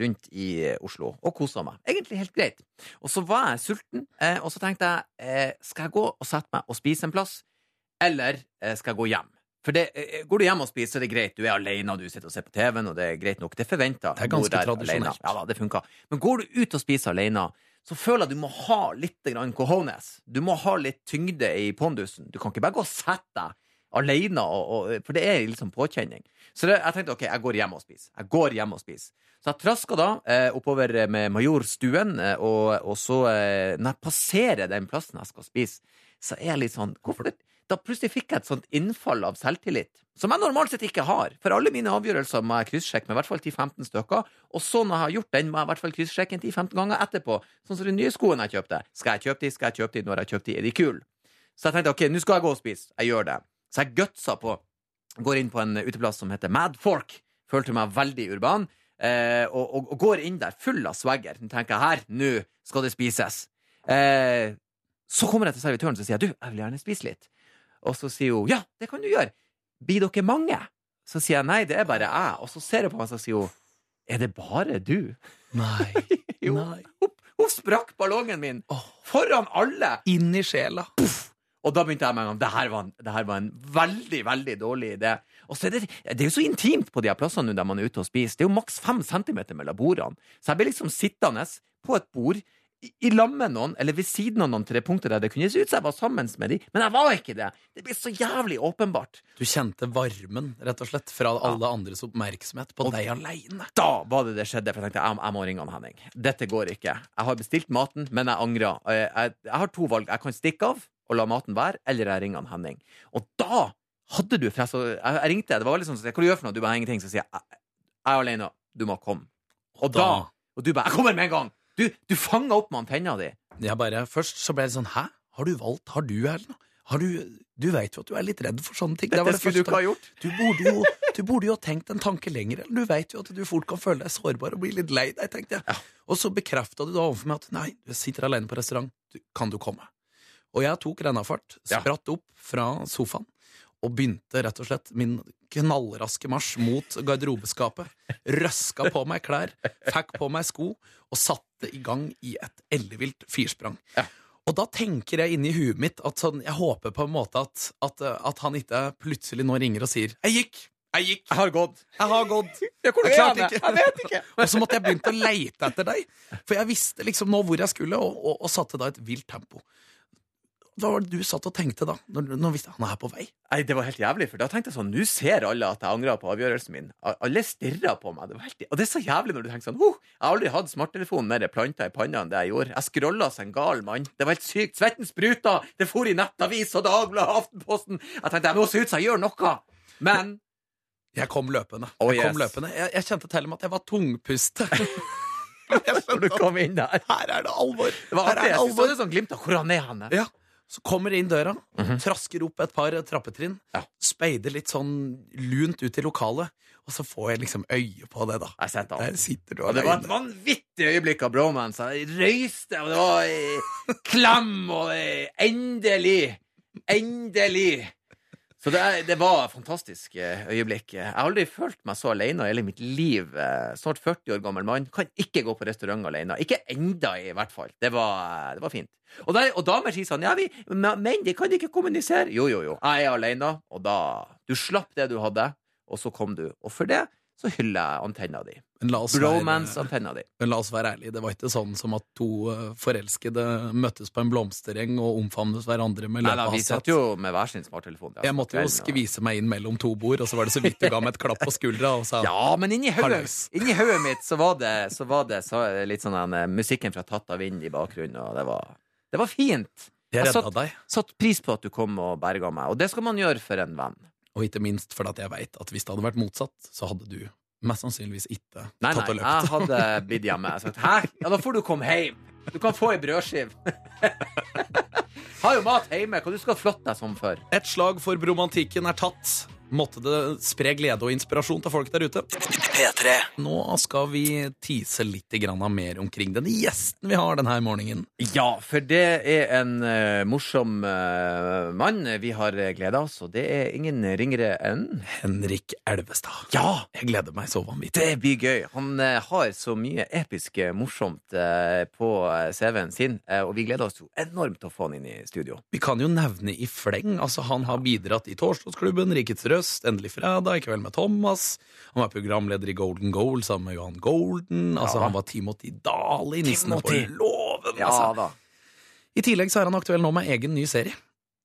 rundt i Oslo og kosa meg. Egentlig helt greit. Og så var jeg sulten, og så tenkte jeg skal jeg gå og sette meg og spise en plass, eller skal jeg gå hjem? For det, Går du hjem og spiser, så er det greit. Du er alene, og du sitter og ser på TV-en, og det er greit nok. Det er forventa. Det er ganske tradisjonelt. Ja da, det funka. Men går du ut og spiser alene, så føler jeg du må ha litt cojones. Du må ha litt tyngde i pondusen. Du kan ikke bare gå og sette deg alene, og, og, for det er liksom påkjenning. Så det, jeg tenkte ok, jeg går hjem og spiser. Jeg går hjem og spiser. Så jeg traska da eh, oppover med Majorstuen, eh, og, og så eh, Når jeg passerer den plassen jeg skal spise, så er jeg litt sånn Hvorfor det? Da plutselig fikk jeg et sånt innfall av selvtillit, som jeg normalt sett ikke har. For alle mine avgjørelser må jeg kryssjekke med i hvert fall 10-15 stykker. Og så når jeg har gjort den, må jeg i hvert fall kryssjekke en 10-15 ganger etterpå. Sånn som de nye skoene jeg kjøpte. Skal jeg kjøpe de, skal jeg kjøpe de, når jeg kjøpt de, er de kule? Så jeg tenkte ok, nå skal jeg gå og spise. Jeg gjør det. Så jeg gutsa på. Går inn på en uteplass som heter Mad Fork. Følte meg veldig urban. Eh, og, og, og går inn der full av swagger. Nå tenker jeg her, nå skal det spises. Eh, så kommer jeg til servitøren og sier du, jeg vil gjerne spise litt. Og så sier hun ja, det kan du gjøre. Blir dere mange? Så sier jeg nei, det er bare jeg. Og så ser jeg på meg og sier hun er det bare du? Nei. Jo. Nei. Hun, hun sprakk ballongen min oh. foran alle. Inn i sjela. Og da begynte jeg med en gang det her var en, det her var en veldig, veldig dårlig idé. Og så er det, det er jo så intimt på de her plassene nå der man er ute og spiser. Det er jo maks fem centimeter mellom bordene. Så jeg ble liksom sittende på et bord i, lag med noen, eller ved siden av noen til det punktet der det kunne se ut som jeg var sammen med de, men jeg var ikke det. Det ble så jævlig åpenbart. Du kjente varmen, rett og slett, fra alle andres oppmerksomhet på Og- deg aleine. Da var det det skjedde, for jeg tenkte jeg, jeg må ringe han Henning. Dette går ikke. Jeg har bestilt maten, men jeg angrer. Jeg, jeg, jeg har to valg. Jeg kan stikke av og la maten være, eller jeg ringer han Henning. Og da hadde du for jeg, jeg, ringte, det var veldig sånn Hva du gjør for noe? Du bare ingenting. Så sier jeg jeg, er alene. Du må komme. Og da Og du bare Jeg kommer med en gang! Du, du fanga opp med antenna di. Jeg bare, Først så ble jeg sånn Hæ? Har du valgt? Har du, Erlend? Har du Du veit jo at du er litt redd for sånne ting. Dette var det skulle du ikke ha gjort. Du burde, jo, du burde jo ha tenkt en tanke lenger. Eller du veit jo at du fort kan føle deg sårbar og bli litt lei deg, tenkte jeg. Og så bekrefta du da overfor meg at nei, du sitter alene på restaurant, kan du komme? Og jeg tok rennafart, spratt opp fra sofaen og begynte rett og slett min knallraske marsj mot garderobeskapet. Røska på meg klær, fikk på meg sko og satte i gang i et ellevilt firsprang. Ja. Og da tenker jeg inni huet mitt at sånn, jeg håper på en måte at, at, at han ikke plutselig nå ringer og sier 'Jeg gikk! Jeg gikk! Jeg har gått. Jeg har gått!' Jeg klarte ikke. Jeg vet ikke. Og så måtte jeg begynt å leite etter deg, for jeg visste liksom nå hvor jeg skulle, og, og, og satte da et vilt tempo. Hva var det du satt og tenkte da, når, når visste han er på vei? Nei, Det var helt jævlig, for da tenkte jeg sånn Nå ser alle at jeg angrer på avgjørelsen min. Alle stirra på meg. Det var helt, og det er så jævlig når du tenker sånn oh, Jeg har aldri hatt smarttelefonen mer planta i panna enn det jeg gjorde. Jeg scrolla som en gal mann. Det var helt sykt. Svetten spruta! Det for i Nettavis og Dagbladet og Aftenposten. Jeg tenkte jeg må se ut som jeg gjør noe. Men Jeg kom løpende. Oh, jeg, kom løpende. Jeg, jeg kjente til og med at jeg var tungpuste. når du kom inn der Her er det alvor! Det var Her er det så det sånn glimt av hvor han er han. Ja. Så kommer inn døra, trasker opp et par trappetrinn, Ja. speider litt sånn lunt ut i lokalet, og så får jeg liksom øye på det, da. Jeg. Der sitter du Og det var et vanvittig øyeblikk av bromance. Jeg røyste, og det var eh, klam, og eh, endelig Endelig! Så det, det var et fantastisk eh, øyeblikk. Jeg har aldri følt meg så alene i hele mitt liv. Eh, Snart 40 år gammel mann. Kan ikke gå på restaurant alene. Ikke enda, i hvert fall. Det var, det var fint. Og, der, og damer sier sånn Ja, vi, men de kan ikke kommunisere. Jo, jo, jo. Jeg er alene, og da Du slapp det du hadde, og så kom du. Og for det så hyller jeg antenna di. Bromance-antenna di. men la oss være ærlige, det var ikke sånn som at to eh, forelskede møttes på en blomstereng og omfavnes hverandre med Nei da, vi satt jo med hver sin smarttelefon. Jeg måtte jo skvise meg inn mellom to bord, og så var det så vidt du ga meg et klapp på skuldra og sa Ja, men inni hodet mitt så var det, så var det så, litt sånn den, eh, musikken fra Tatt av vind i bakgrunnen, og det var, det var fint. jeg Jeg satt- Satt pris på at du kom og berga meg, og det skal man gjøre for en venn. Og ikke minst fordi jeg veit at hvis det hadde vært motsatt, så hadde du mest sannsynligvis ikke Nei, tatt og løpt. nei, jeg hadde blitt hjemme. Jeg sagt, Hæ? Ja, da får du komme hjem. Du kan få ei brødskive. Har jo mat hjemme. Hva du skal flotte deg som for? Et slag for bromantikken er tatt. Måtte det spre glede og inspirasjon til folk der ute. P3. Nå skal vi tise litt mer omkring den gjesten vi har denne morgenen. Ja, for det er en eh, morsom eh, mann vi har gleda oss, og det er ingen ringere enn Henrik Elvestad. Ja! Jeg gleder meg så vanvittig. Det blir gøy. Han eh, har så mye episk eh, morsomt eh, på eh, CV-en sin, eh, og vi gleder oss jo enormt til å få han inn i studio. Vi kan jo nevne i fleng. Altså, han har bidratt i Torsdagsklubben, Rikets Røst, Endelig fredag, I kveld med Thomas. Han var programleder i Golden Goal sammen med Johan Golden. Altså, Ja. Han var Timothy Dahl i Nissene på låven. Ja altså. da. I tillegg så er han aktuell nå med egen ny serie.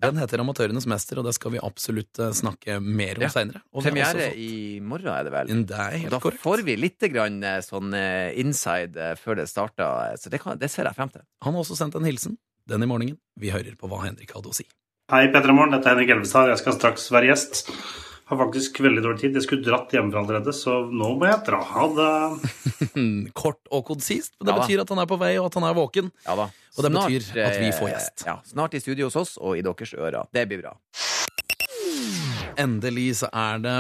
Den heter Amatørenes mester, og det skal vi absolutt eh, snakke mer om Ja. har Premiere i morgen, er det vel? fått- Det er helt Da korrekt. får vi litt grann, eh, sånn eh, inside før det starter, så det, kan, det ser jeg frem til. Han har også sendt en hilsen den i morgenen. Vi hører på hva Henrik hadde å si. Hei, Petra Morn. Dette er Henrik Elvestad. Jeg skal straks være gjest. Har faktisk veldig dårlig tid. Jeg skulle dratt hjemmefra allerede, så nå må jeg dra. Ha det. Kort og konsist. men Det Ja betyr at han er på vei, og at han er våken. Ja da. Og det betyr at vi får eh, gjest. Ja, snart i studio hos oss og i deres ører. Det blir bra. Endelig så er det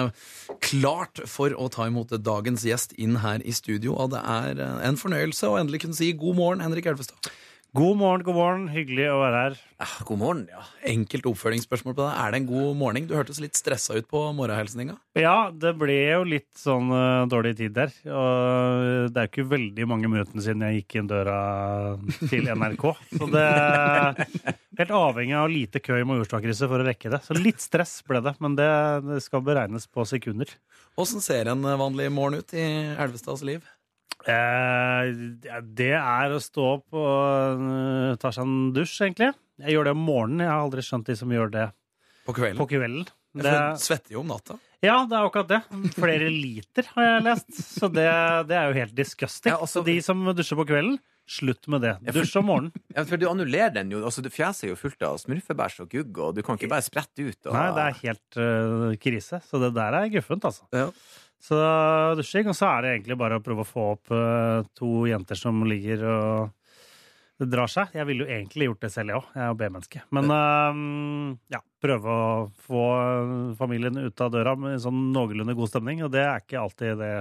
klart for å ta imot dagens gjest inn her i studio, og det er eh, en fornøyelse å endelig kunne si god morgen, Henrik Elvestad. God morgen, god morgen. Hyggelig å være her. Ah, god morgen, ja. Enkelt oppfølgingsspørsmål på det. Er det en god morgen? Du hørtes litt stressa ut på morgenhilsninga. Ja, det ble jo litt sånn uh, dårlig tid der. Og det er jo ikke veldig mange minuttene siden jeg gikk inn døra til NRK. Så det er helt avhengig av lite kø i Majorstukrysset for å rekke det. Så litt stress ble det, men det, det skal beregnes på sekunder. Åssen ser en vanlig morgen ut i Elvestads liv? Eh, det er å stå opp og eh, ta seg en dusj, egentlig. Jeg gjør det om morgenen. Jeg har aldri skjønt de som gjør det På kvelden? på kvelden. Det, Jeg svetter jo om natta. ja, det er akkurat det. Flere liter har jeg lest. Så det, det er jo helt disgusting. Ja, også... De som dusjer på kvelden, slutt med det. Dusj om morgenen. ja. For du annullerer den jo. Altså, Fjeset er jo fullt av smurfebæsj og gugg, og du kan ikke bare sprette ut. Og... Nei, det er helt uh, krise. Så det der er guffent, altså. Ja. Så dusjing, og så er det egentlig bare å prøve å få opp eh, to jenter som ligger og det drar seg. Jeg ville jo egentlig gjort det selv, jeg òg. Jeg er jo B-menneske. Men uh, ja, prøve å få familien ut av døra med sånn noenlunde god stemning, og det er ikke alltid det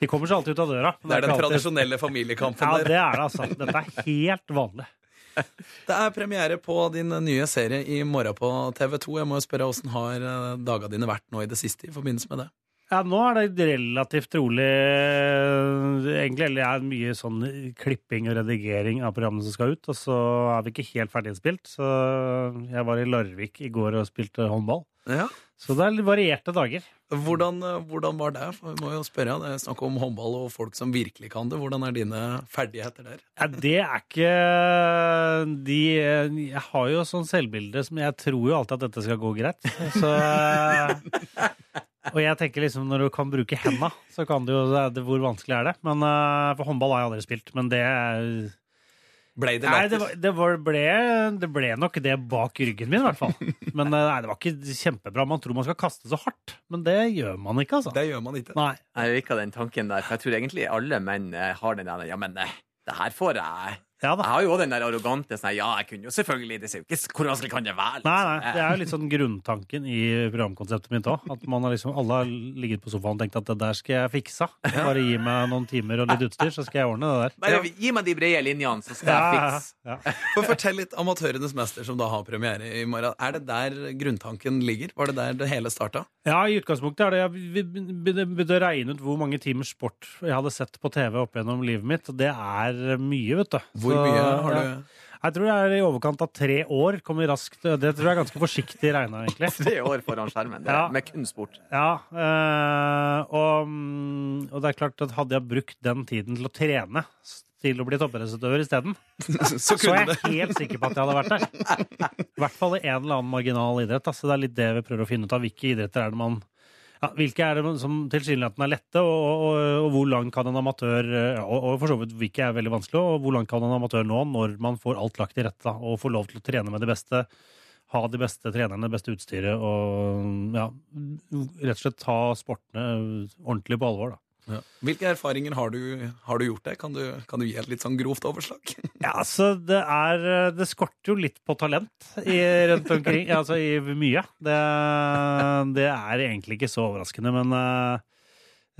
De kommer seg alltid ut av døra. Det er den alltid- tradisjonelle familiekampen Ja, der. det er det, altså. Dette er helt vanlig. Det er premiere på din nye serie i morgen på TV2. Jeg må jo spørre åssen har eh, dagene dine vært nå i det siste i forbindelse med det? Ja, nå er det relativt rolig eh, Egentlig eller det er mye sånn klipping og redigering av programmene som skal ut. Og så er vi ikke helt ferdig innspilt. Så jeg var i Larvik i går og spilte håndball. Ja. Så det er varierte dager. Hvordan, eh, hvordan var det? Vi må jo spørre, Det er snakk om håndball og folk som virkelig kan det. Hvordan er dine ferdigheter der? Ja, det er ikke de Jeg har jo sånn selvbilde som jeg tror jo alltid at dette skal gå greit. Så Og jeg tenker liksom når du kan bruke henda, så kan du jo det, Hvor vanskelig er det? Men eh, For håndball har jeg aldri spilt, men det Ble det Nei, det, var, det, var, ble, det ble nok det bak ryggen min, i hvert fall. Men eh, nei, det var ikke kjempebra. Man tror man skal kaste så hardt, men det gjør man ikke, altså. Det gjør man ikke. Nei. Jeg liker den tanken der, for jeg tror egentlig alle menn eh, har den der Ja, men det her får jeg. Ja Jeg har jo også den der arrogante sånn Ja, jeg kunne jo selvfølgelig Det ser jo ikke Hvor vanskelig kan det være? liksom? Nei, nei, Det er jo litt sånn grunntanken i programkonseptet mitt òg. At man har liksom, alle har ligget på sofaen og tenkt at det der skal jeg fikse. Bare gi meg noen timer og litt utstyr, så skal jeg ordne det der. Bare gi meg de brede linjene, så skal jeg fikse. ja, ja. For Fortell litt Amatørenes mester, som da har premiere i morgen. Er det der grunntanken ligger? Var det der det hele starta? Ja, i utgangspunktet er det Jeg be- be- begynte å regne ut hvor mange timer sport jeg hadde sett på TV opp gjennom livet mitt, og det er mye, vet du. Hvor Så, mye har ja. du Jeg tror det er i overkant av tre år. Kommer raskt. Det tror jeg er ganske forsiktig regna, egentlig. Tre år foran skjermen. Det, Ja. Med kun sport. Ja, eh, og, mm, og det er klart at hadde jeg brukt den tiden til å trene til å bli toppidrettsutøver isteden, Så så er jeg helt sikker på at jeg hadde vært der. I hvert fall i en eller annen marginal idrett. Altså, Så det er litt det vi prøver å finne ut av. Hvilke idretter er det man ja, Hvilke er det som tilsynelatende er lette, og, og, og hvor langt kan en amatør og, og for så vidt hvilke er veldig vanskelig, og hvor langt kan en amatør nå når man får alt lagt til rette og får lov til å trene med det beste, ha de beste trenerne, det beste utstyret, og ja, rett og slett ta sportene ordentlig på alvor, da. Ja. Hvilke erfaringer har du, har du gjort det? Kan du, kan du gi et litt sånn grovt overslag? Ja, altså, det er Det skorter jo litt på talent i, rundt omkring. Altså i mye. Det, det er egentlig ikke så overraskende, men eh,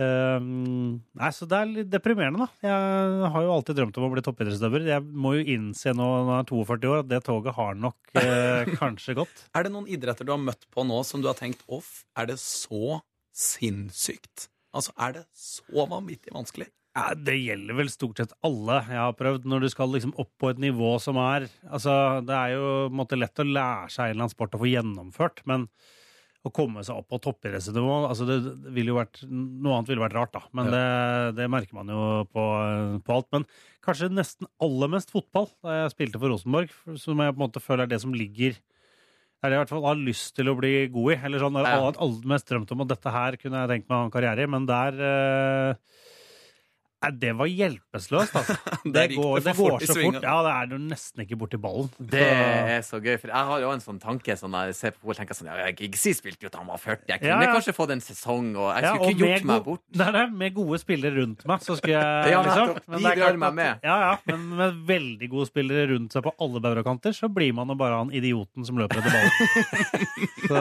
eh, Nei, så det er litt deprimerende, da. Jeg har jo alltid drømt om å bli toppidrettsdømmer. Jeg må jo innse nå når jeg er 42 år, at det toget har nok eh, kanskje gått. Er det noen idretter du har møtt på nå som du har tenkt off, er det så sinnssykt? Altså, er det så vanvittig vanskelig? Ja, det gjelder vel stort sett alle jeg har prøvd, når du skal liksom opp på et nivå som er Altså, det er jo måte lett å lære seg en eller annen sport og få gjennomført, men å komme seg opp på toppidrettsnivå altså det, ville jo vært, Noe annet ville vært rart, da. Men det, det merker man jo på, på alt. Men kanskje nesten aller mest fotball, da jeg spilte for Rosenborg, som jeg på en måte føler er det som ligger er det i hvert fall har lyst til å bli god i. Eller sånn, Jeg har Ja. aller mest drømt om at dette her kunne jeg tenkt meg å ha en karriere i, men der eh, Nei, det var hjelpeløst, altså. Det, det det det går fort så fort. Ja, det er jo nesten ikke borti ballen. Det er så gøy, for jeg har jo en sånn tanke sånn jeg ser på og tenker sånn Ja, Giggsy spilte jo da han var 40. Jeg kunne Ja, ja. kanskje fått en sesong, og jeg Ja, skulle og ikke gjort meg bort. Nei, nei, med gode spillere rundt meg, så skulle jeg Ja, liksom. Men De det er drar meg med. Ja, ja, men med veldig gode spillere rundt seg på alle bauger kanter, så blir man jo bare han idioten som løper etter ballen. Så,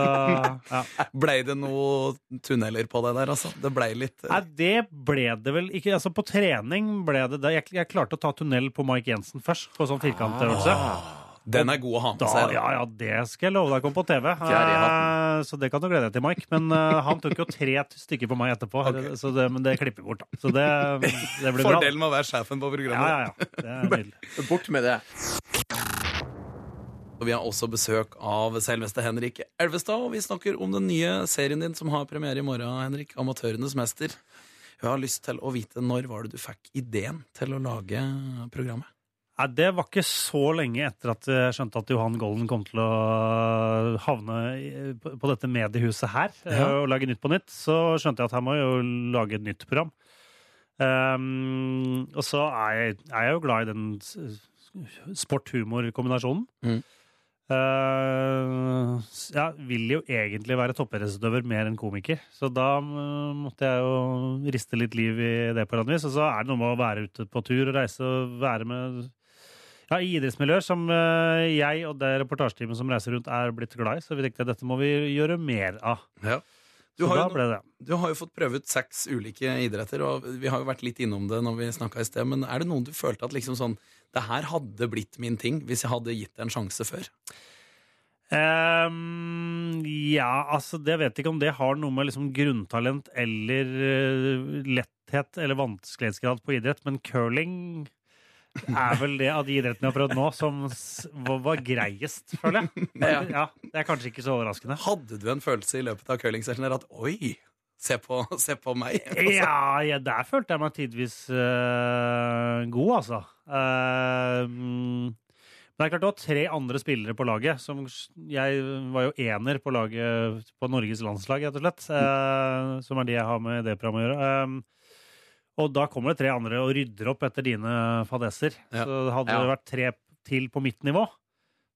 ja. Blei det noe tunneler på det der, altså? Det blei litt Nei, det ble det vel ikke. Altså, på trening ble det det. Jeg, jeg klarte å ta tunnel på Mike Jensen først, på sånn firkantøvelse. Den er god å ha med seg. ja, Da. ja, det skal jeg love deg kom på TV. Eh, Så det kan du glede deg til, Mike. Men eh, han tok jo tre stykker på meg etterpå, okay. så det, men det klipper vi bort. da. Så det, det blir bra. Fordelen med å være sjefen på programmet. ja, ja. Det er. Bort med det. Og vi har også besøk av selveste Henrik Elvestad, og vi snakker om den nye serien din som har premiere i morgen, Henrik. 'Amatørenes mester'. Jeg har lyst til å vite når var det du fikk ideen til å lage programmet? Nei, det var ikke så lenge etter at jeg skjønte at Johan Golden kom til å havne på dette mediehuset her eh, Ja. og lage Nytt på nytt. Så skjønte jeg at her må jeg jo lage et nytt program. Um, og så er jeg, er jeg jo glad i den sport-humor-kombinasjonen. Mm. Uh, ja, vil jo egentlig være toppidrettsutøver mer enn komiker. Så da uh, måtte jeg jo riste litt liv i det på et vis. Og så er det noe med å være ute på tur og reise og være med ja, i idrettsmiljøer som uh, jeg og det reportasjeteamet som reiser rundt, er blitt glad i. Så vi tenkte at dette må vi gjøre mer av. Ja. Du har, jo, du har jo fått prøvd seks ulike idretter, og vi har jo vært litt innom det når vi snakka i sted, men er det noen du følte at liksom sånn Det her hadde blitt min ting hvis jeg hadde gitt det en sjanse før? Um, ja, altså det vet jeg ikke om det har noe med liksom grunntalent eller eh, letthet eller vanskelighetsgrad på idrett, men curling er vel det av de idrettene jeg har prøvd nå, som var, greiest, føler jeg. Ja, Det er kanskje ikke så overraskende. Hadde du en følelse i løpet av curlingsessionen der at oi, se på, se på meg? Ja, ja, der følte jeg meg tidvis uh, god, altså. Mm, men det er klart det var tre andre spillere på laget. Som, jeg var jo ener på laget på Norges landslag, rett og slett. Uh, som er de jeg har med det programmet å gjøre. Og da kommer det tre andre og rydder opp etter dine fadeser. Ja. Så hadde det vært tre til på mitt nivå,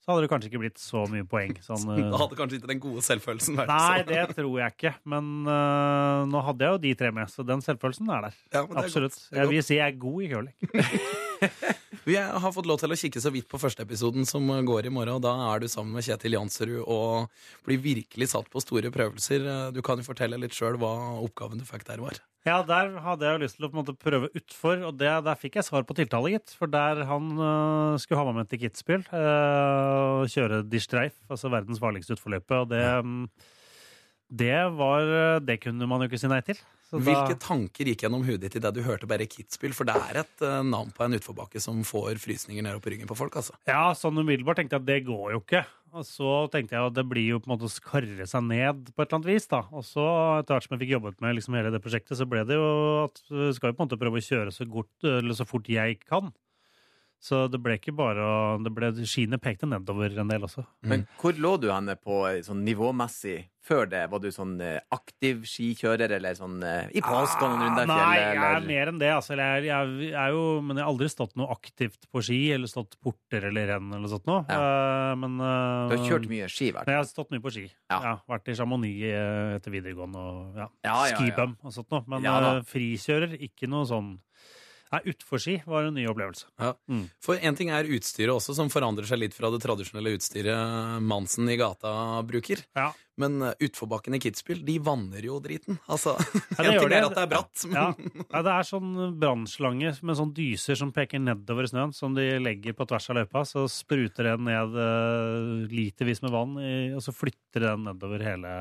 så hadde det kanskje ikke blitt så mye poeng. Sånn, eh, Da hadde kanskje ikke den gode selvfølelsen vært Nei, det tror jeg ikke. Men uh, nå hadde jeg jo de tre med, så den selvfølelsen er der. Ja, men det er Absolutt. er Jeg vil si jeg er god i curling. Vi har fått lov til å kikke så vidt på første episoden som går i morgen, og da er du sammen med Kjetil Jansrud og blir virkelig satt på store prøvelser. Du kan jo fortelle litt sjøl hva oppgaven du fikk der var. Ja, der hadde jeg jo lyst til å måte prøve utfor, og det, der fikk jeg svar på tiltale, gitt. For der han øh, skulle ha meg med til Kitzbühel øh, og kjøre Distreif, altså verdens farligste utforløype, og det mm, det var Det kunne man jo ikke si nei til. Så da- Hvilke tanker gikk gjennom hodet ditt idet du hørte bare Kitzbühel? For det er et uh, navn på en utforbakke som får frysninger ned opp i ryggen på folk, altså. Ja, sånn umiddelbart tenkte jeg at det går jo ikke. Og så tenkte jeg at det blir jo på en måte å skarre seg ned på et eller annet vis, da. Og så, etter hvert som jeg fikk jobbet med liksom hele det prosjektet, så ble det jo at vi skal jo på en måte prøve å kjøre så, godt, eller så fort jeg kan. Så det ble ikke bare å det ble, Skiene pekte nedover en del også. Men hvor lå du henne på eh, sånn nivåmessig før det? Var du sånn eh, aktiv skikjører, eller sånn eh, i påsken rundt der fjellet? Nei, jeg er eller? mer enn det. Altså, jeg, er, jeg er jo, men jeg har aldri stått noe aktivt på ski, eller stått porter eller renn eller sånt noe. Eh, men Du har kjørt mye ski, vel? Jeg har stått mye på ski. Ja. Ja. vært i Chamonix etter videregående og ja, Ja, ja, ja. skibum og sånt noe. Men Ja frikjører, ikke noe sånn Nei, utforski var en ny opplevelse. For én ting er utstyret også, som forandrer seg litt fra det tradisjonelle utstyret Mansen i gata bruker. Ja. Men eh, utforbakken i Kitzbühel, de vanner jo driten. Altså, det ting det. at det er bratt, men Ja. ja, det er sånn brannslange med sånn dyser som peker nedover i snøen, som de legger på tvers av løypa. Så spruter den ned uh, litervis med vann, og så flytter den nedover hele,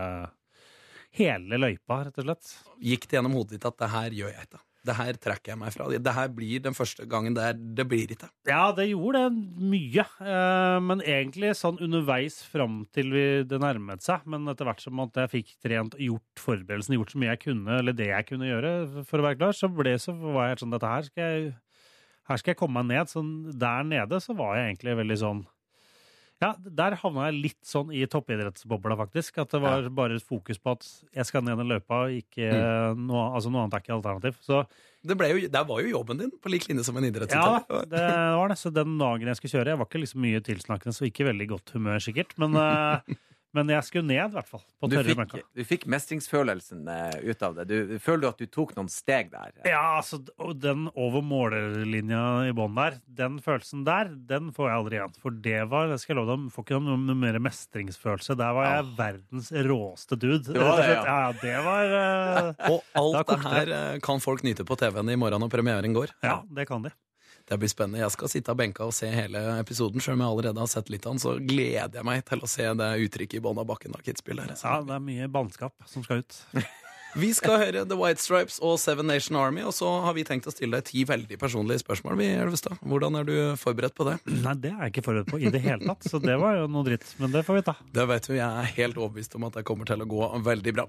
hele løypa, rett og slett. gikk det gjennom hodet ditt at det her gjør jeg ikke. Det her trekker jeg meg fra. Det her blir den første gangen der det blir ikke. Ja, det gjorde det mye. Eh, men egentlig sånn underveis fram til det nærmet seg. Men etter hvert som jeg fikk trent, gjort forberedelsene, gjort så mye jeg kunne, eller det jeg kunne gjøre for å være klar, så, ble, så var jeg sånn Dette her skal jeg, her skal jeg komme meg ned. Sånn, der nede så var jeg egentlig veldig sånn ja, der havna jeg litt sånn i toppidrettsbobla, faktisk. At det var bare fokus på at jeg skal ned den løypa, ikke noe, altså noe annet er ikke alternativ. Så Det, ble jo, det var jo jobben din, på lik linje som en ja, det var det. Så den dagen jeg skulle kjøre, jeg var ikke liksom mye tilsnakkende, så ikke veldig godt humør sikkert. Men, eh, men jeg skulle ned, i hvert fall. På Du tørre fikk, møkka. du fikk mestringsfølelsen eh, ut av det. Du, føler du at du tok noen steg der? Ja, altså, den over målerlinja i bånn der, den følelsen der, den får jeg aldri igjen. For det var, det skal jeg love deg, får ikke noe, mer mestringsfølelse. Der var jeg verdens råeste dude. Det var det, ja. ja, det var uh, Og alt det her eh, kan folk nyte på TV-en i morgen når premieren går. Ja, det kan de. Det blir spennende. Jeg skal sitte av benka og se hele episoden. Selv om jeg allerede har sett litt av den, så gleder jeg meg til å se det uttrykket i bånn av bakken av Kitzbühel. Ja, det er mye bannskap som skal ut. Vi skal høre The White Stripes og Seven Nation Army, og så har vi tenkt å stille deg ti veldig personlige spørsmål. Vi, Elvestad. Hvordan er du forberedt på det? Nei, det er jeg ikke forberedt på i det hele tatt, så det var jo noe dritt. Men det får vi ta. Det vet du, Jeg er helt overbevist om at det kommer til å gå veldig bra.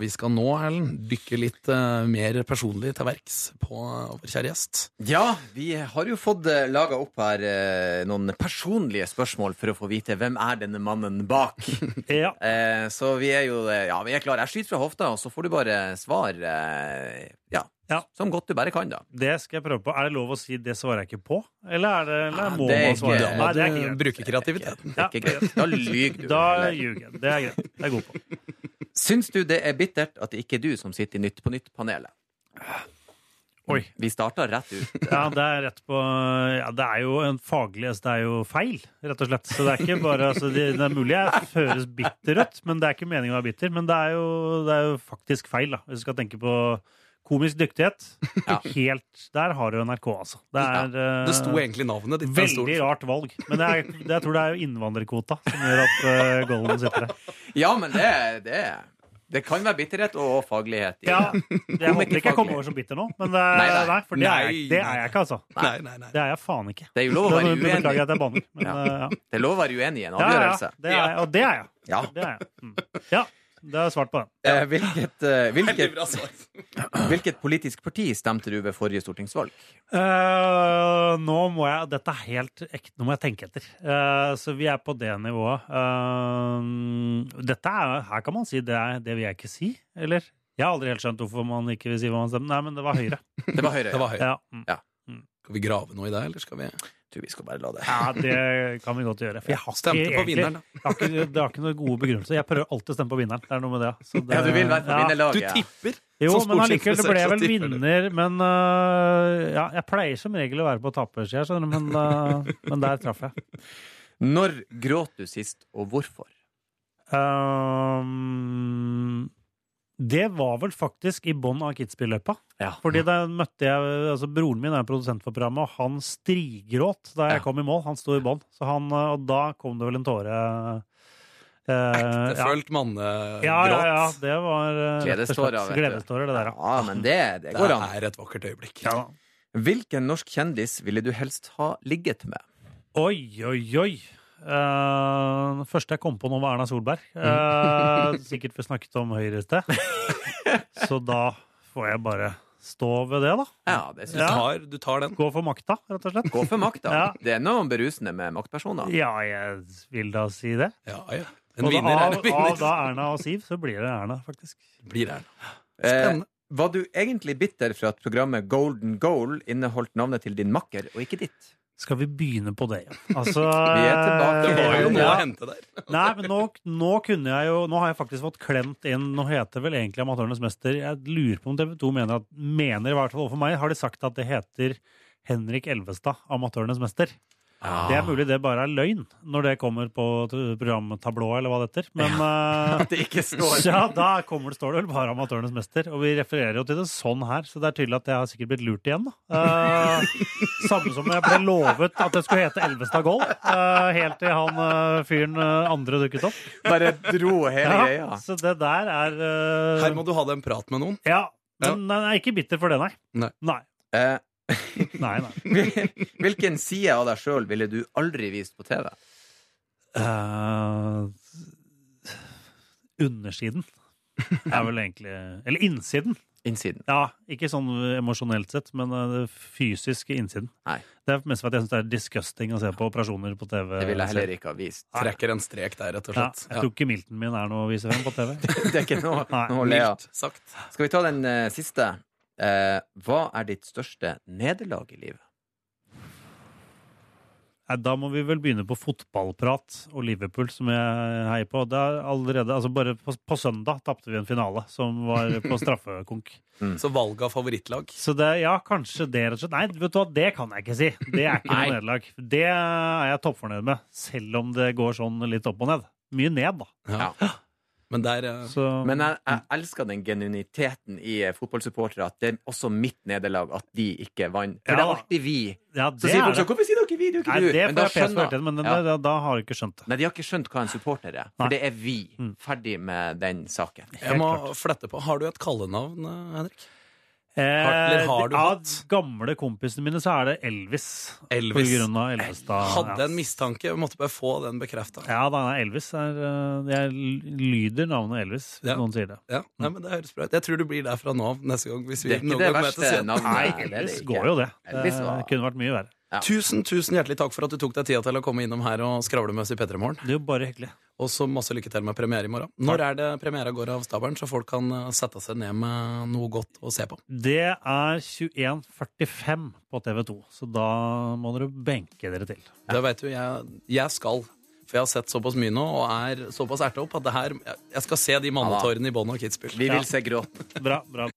Vi skal nå, Erlend, dykke litt uh, mer personlig til verks på uh, vår kjære gjest. Ja, vi har jo fått uh, laga opp her uh, noen personlige spørsmål for å få vite hvem er denne mannen bak. Ja. Eh, så vi er jo eh, ja, vi er klare. Jeg skyter fra hofta, og så får du bare svar eh, ja, Ja. som godt du bare kan, da. Det skal jeg prøve på. Er det lov å si 'det svarer jeg ikke på'? Eller, er det, eller Ja, må det er man svare? ikke- Nei, det er ikke greit. bruke kreativiteten. Ja, Ikke greit. Da lyver du. Da ljuger jeg. Det er greit. Det er jeg god på. Syns du det er bittert at det ikke er du som sitter i Nytt på nytt-panelet? Oi. Vi starta rett ut. Ja, det er rett på Ja, det er jo en faglig altså, Det er jo feil, rett og slett. Så det er ikke bare altså, det, det er mulig jeg føres bitterrødt, men det er ikke meningen å være bitter. Men det er jo, det er jo faktisk feil, da. Hvis du skal tenke på komisk dyktighet. Ja. Helt Der har du NRK, altså. Det er ja, Det sto egentlig navnet ditt. Veldig rart valg. Men det er, det, jeg tror det er innvandrerkvota som gjør at uh, Golden sitter der. Ja, men det, det, Det kan være bitterhet og faglighet. i Ja, jeg håper ikke jeg kommer over som bitter nå, men det, Nei, nei. nei, for det er, jeg, det er jeg ikke, altså. Nei, nei, nei. Det er jeg faen ikke. Det er jo lov å være beklager uenig. at jeg banner, men Ja. eh, ja. Det er lov å være uenig i en avgjørelse. ja, ja. Det er og det er jeg. Ja. Det er jeg. Mm. Ja, det er svart på den. Eh, Hvilket, eh, hvilket, hvilket politisk parti stemte du ved forrige stortingsvalg? Eh, nå må jeg Dette er helt ekte. Nå må jeg tenke etter. Eh, så vi er på det nivået. Eh, dette er Her kan man si det, er, det vil jeg ikke si, eller? Jeg har aldri helt skjønt hvorfor man ikke vil si hva man stemmer. Nei, men det var Høyre. Det var Høyre. Det var høyt. Ja, mm. Skal vi grave noe i det, eller skal vi Du, vi skal bare la det. ja det kan vi godt gjøre. For jeg har Stemte Stemte på vinneren, da. Jeg har ikke, det har ikke noen gode begrunnelser. Jeg prøver alltid å stemme på vinneren. Det er noe med det. Så det Ja, du vil være på ja. Du tipper! Jo, men allikevel, det ble vel vinner. Men uh, ja, jeg pleier som regel å være på tapersida, skjønner du. Men, uh, men der traff jeg. Når gråt du sist, og hvorfor? Ehm, det var vel faktisk i bånn av Kitzbühel-løypa. Ja. Fordi da møtte jeg altså Broren min er produsent for programmet, og han strigråt da jeg Ja. kom i mål. Han sto i bånn. Så han, øh, og da kom det vel en tåre. eh, ja. Ektefølt mannegråt. Ja, ja, ja. Det var Gledestårer, du. Gledestårer, det der, ja. Ja, men det, det Det går an. er et vakkert øyeblikk. ja. Hvilken norsk kjendis ville du helst ha ligget med? Oi, oi, oi. Uh, det første jeg kom på nå, var Erna Solberg. Uh, sikkert vi snakket om Høyre i sted. Så da får jeg bare stå ved det, da. Ja, det Du synes jeg. tar, du tar den. Gå for makta, rett og slett. Gå for makta. Ja. Det er noe berusende med maktpersoner. Ja, jeg vil da si det. Ja, ja. En Og vinner er en vinner. av da Erna og Siv, så blir det Erna, faktisk. Blir det. Eh, Spennende. var du egentlig bitter for at programmet Golden Goal inneholdt navnet til din makker, og ikke ditt? Skal vi begynne på det, igjen? Altså, Vi er tilbake. Det var jo noe ja. å hente der. Nei, men nå, nå kunne jeg jo Nå har jeg faktisk fått klemt inn Nå heter vel egentlig Amatørenes mester. Jeg lurer på om TV 2 mener at Mener i hvert fall overfor meg har de sagt at det heter Henrik Elvestad, Amatørenes mester. Det er mulig det bare er løgn når det kommer på programtablået, eller hva det heter. Men ja, det ikke står ja, da kommer det, står det vel bare Amatørenes mester. Og vi refererer jo til det sånn her, så det er tydelig at jeg har sikkert blitt lurt igjen. Eh, samme som jeg ble lovet at det skulle hete Elvestad Gold, uh, helt til han uh, fyren eh, andre dukket opp. Bare dro hele Ja, greia. så det der er eh, Her må du ha deg en prat med noen. Ja, men jeg er ikke bitter for det, nei. Nei. Nei, Eh, nei. nei. hvilken side av deg sjøl ville du aldri vist på TV? Uh, undersiden er vel egentlig Eller innsiden. Innsiden. Ja, ikke sånn emosjonelt sett, men eh, det fysiske innsiden. Nei. Det er mest for at jeg syns det er disgusting å se på operasjoner på TV. Det ville jeg heller ikke ha vist. Trekker en strek der, rett og Ja, slett. jeg tror ikke milten min er noe å vise frem på TV. Det er ikke noe, noe. Skal vi ta den uh, siste? Eh, hva er ditt største nederlag i livet? Nei, Da må vi vel begynne på fotballprat og Liverpool, som jeg heier på. Det er allerede, altså Bare på, på søndag tapte vi en finale som var på straffekonk. Så valg av favorittlag. Så det, ja, kanskje det rett og slett. Nei, vet du hva, det kan jeg ikke si. Det er ikke noe nederlag. Det er jeg toppfornøyd med, selv om det går sånn litt opp og ned. Mye ned, da. Ja. Men der eh, Så, Men jeg, jeg elsker den genuiniteten i eh, fotballsupportere. At det er også mitt nederlag at de ikke vant. For Ja det er alltid vi. ja, Så sier er folk sånn Hvorfor sier dere vi, Det er ikke Nei, du? det Men da skjønner men den, Ja. da, da har du ikke skjønt det. Nei, de har ikke skjønt hva en supporter er. For Nei. det er vi. Mm. Ferdig med den saken. Jeg må klart. flette på. Har du et kallenavn, eh, Henrik? Eh, har du av gamle kompisene mine så er det Elvis. Elvis. På grunn av Elvestad. Hadde ja. en mistanke, jeg måtte bare få den bekrefta. Ja, da, Elvis er eh, Jeg lyder navnet Elvis, hvis Ja. noen sier det. Ja, nei, men det høres bra ut. Jeg tror du blir der fra nå av neste gang. Hvis vi Det er ikke noen det verste navnet. Nei, det det Elvis går jo det. Elvis Det var- kunne vært mye verre. Ja. Tusen, tusen hjertelig takk for at du tok deg tida til å komme innom her og skravle med oss i P3 Morgen. Det er jo bare hyggelig. Og så masse lykke til med premiere i morgen. Når er det premiera går av stabelen, så folk kan eh, sette seg ned med noe godt å se på? Det er 21.45 på TV2, så da må dere benke dere til. Det vet du, jeg, jeg skal. For jeg har sett såpass mye nå og er såpass erta opp at det her Jeg skal se de mannetårene i bånn og Kitzbühel. Vi vil se gråt. Bra, bra.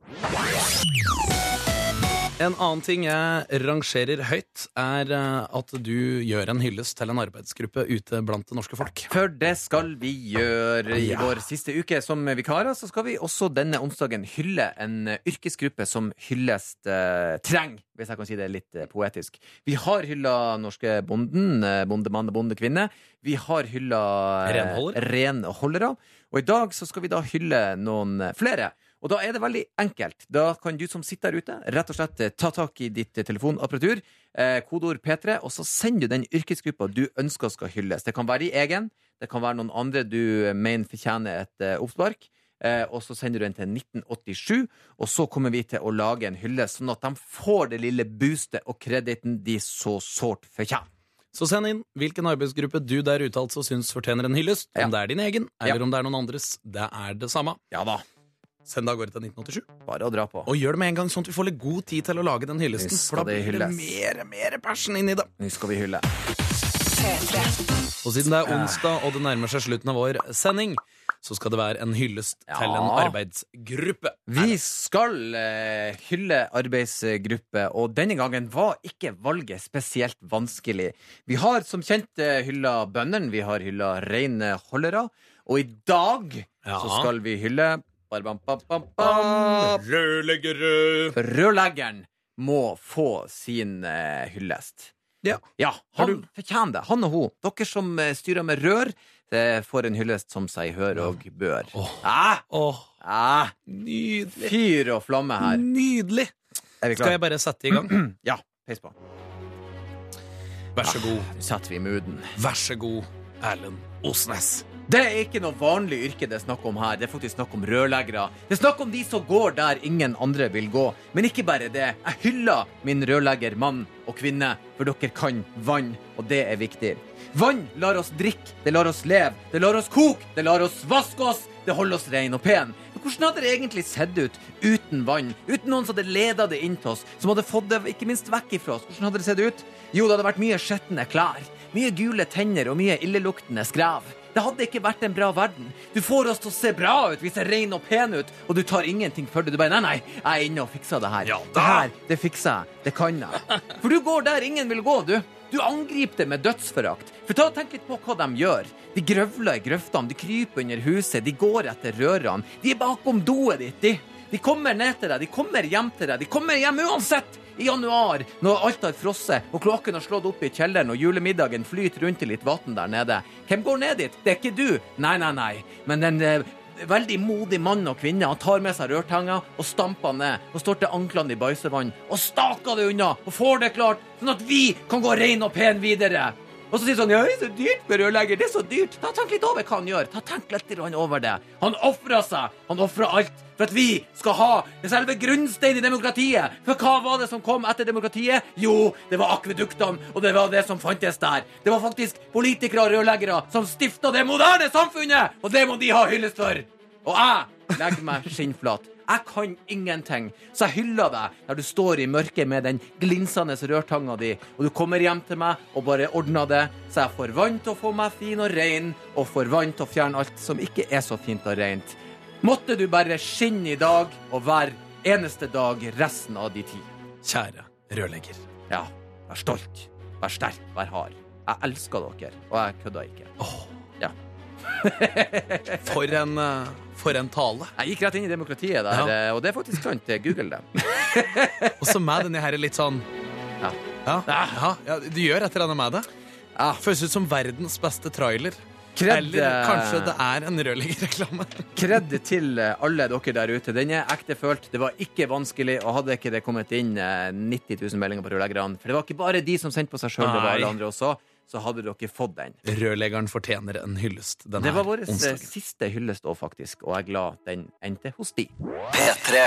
En annen ting jeg rangerer høyt, er eh, at du gjør en hyllest til en arbeidsgruppe ute blant det norske folk. For det skal vi gjøre i vår siste uke som vikarer. Så skal vi også denne onsdagen hylle en yrkesgruppe som hyllest eh, trenger, hvis jeg kan si det litt eh, poetisk. Vi har hylla norske bonden, eh, bondemann og bondekvinne. Vi har hylla eh, Renholder. renholdere. Og i dag så skal vi da hylle noen flere. Og da er det veldig enkelt. Da kan du som sitter der ute, rett og slett eh, ta tak i ditt eh, telefonapparatur, eh, kodeord P3, og så sender du den yrkesgruppa du ønsker skal hylles. Det kan være i egen, det kan være noen andre du eh, mener fortjener et eh, oppspark. Eh, og så sender du den til 1987, og så kommer vi til å lage en hylle, sånn at de får det lille boostet og krediten de så sårt fortjener. Så send inn hvilken arbeidsgruppe du der ute altså syns fortjener en hyllest. Ja. Om det er din egen, eller Ja. om det er noen andres. Det er det samme. Ja da. Send det av gårde til 1987. Bare å dra på. Og gjør det med en gang, sånn at vi får litt god tid til å lage den hyllesten. Nå skal For da det blir det mer, mer passion inn i det. Nå skal vi hylle. Og siden det er onsdag og det nærmer seg slutten av vår sending, så skal det være en hyllest Ja. til en arbeidsgruppe. Vi skal eh, hylle arbeidsgruppe, og denne gangen var ikke valget spesielt vanskelig. Vi har som kjent eh, hylla bøndene, vi har hylla reinholdere, og i dag Ja. så skal vi hylle Rørleggere. Rørleggeren må få sin uh, hyllest. Ja. Ja, han fortjener det. Han og hun. Dere som eh, styrer med rør, eh, får en hyllest som seg hør og bør. Oh. Ah, Oh. ah, nydelig. fyr og flamme her. Nydelig. Skal jeg bare sette i gang? Ja, peis på. Vær så god. Ja, setter vi mooden. Vær så god, Erlend Osnes. Det er ikke noe vanlig yrke det er snakk om her. Det er faktisk snakk om rørleggere. Det er snakk om de som går der ingen andre vil gå. Men ikke bare det. Jeg hyller min rørlegger, mann og kvinne, for dere kan vann, og det er viktig. Vann lar oss drikke, det lar oss leve, det lar oss koke, det lar oss vaske oss, det holder oss ren og pen. Hvordan hadde det egentlig sett ut uten vann? Uten noen som hadde leda det inn til oss, som hadde fått det ikke minst vekk ifra oss? Hvordan hadde det sett ut? Jo, det hadde vært mye skjetne klær, mye gule tenner og mye illeluktende skrev. Det hadde ikke vært en bra verden. Du får oss til å se bra ut, vi ser ren og pen ut, og du tar ingenting for det. Du bare nei, nei, jeg er inne og fikser det her. Ja det her, det fikser jeg. Det kan jeg. For du går der ingen vil gå, du. Du angriper det med dødsforakt. For ta og Tenk litt på hva de gjør. De grøvler i grøftene, de kryper under huset, de går etter rørene. De er bakom doet ditt, de. De kommer ned til deg, de kommer hjem til deg. De kommer hjem uansett! I januar, når alt har frosset og kloakken har slått opp i kjelleren og julemiddagen flyter rundt i litt vann der nede. Hvem går ned dit? Det er ikke du. Nei, nei, nei. Men en eh, veldig modig mann og kvinne han tar med seg rørtanga og stamper ned og står til anklene i bæsjevann og staker det unna og får det klart, sånn at vi kan gå rein og pen videre. Og så sier han ja, det er så dyrt med rørlegger, det er så dyrt. Ta Tenk litt over hva han gjør. Ta Tenk litt over det. Han ofrer seg. Han ofrer alt for at vi skal ha det selve grunnsteinen i demokratiet. For hva var det som kom etter demokratiet? Jo, det var akveduktene, og det var det som fantes der. Det var faktisk politikere og rørleggere som stifta det moderne samfunnet, og det må de ha hyllest for. Og jeg legger meg skinnflat. Jeg kan ingenting, så jeg hyller deg der du står i mørket med den glinsende rørtanga di, og du kommer hjem til meg og bare ordner det, så jeg får vann til å få meg fin og rein, og får vann til å fjerne alt som ikke er så fint og reint. Måtte du bare skinne i dag og hver eneste dag resten av de ti. Kjære rørlegger. Ja, vær stolt, vær sterk, vær hard. Jeg elsker dere, og jeg kødder ikke. Åh, Ja. for en, eh, for en tale. Jeg gikk rett inn i demokratiet der, eh, og det er faktisk sant. Google det. Og så med denne her litt sånn Ja. Ja, ja, ja du gjør et eller annet med det. Ja. Føles ut som verdens beste trailer. Kred, Eller eh, kanskje det er en rørleggerreklame. Kred til eh, alle dere der ute. Den er ektefølt. Det var ikke vanskelig, og hadde ikke det kommet inn eh, 90 000 meldinger på rørleggerne For det var ikke bare de som sendte på seg sjøl, det var alle andre også. Så hadde dere fått den. Rørleggeren fortjener en hyllest denne Det var vår eh, onsdagen. siste hyllest òg, faktisk, og jeg er glad den endte hos de. P3.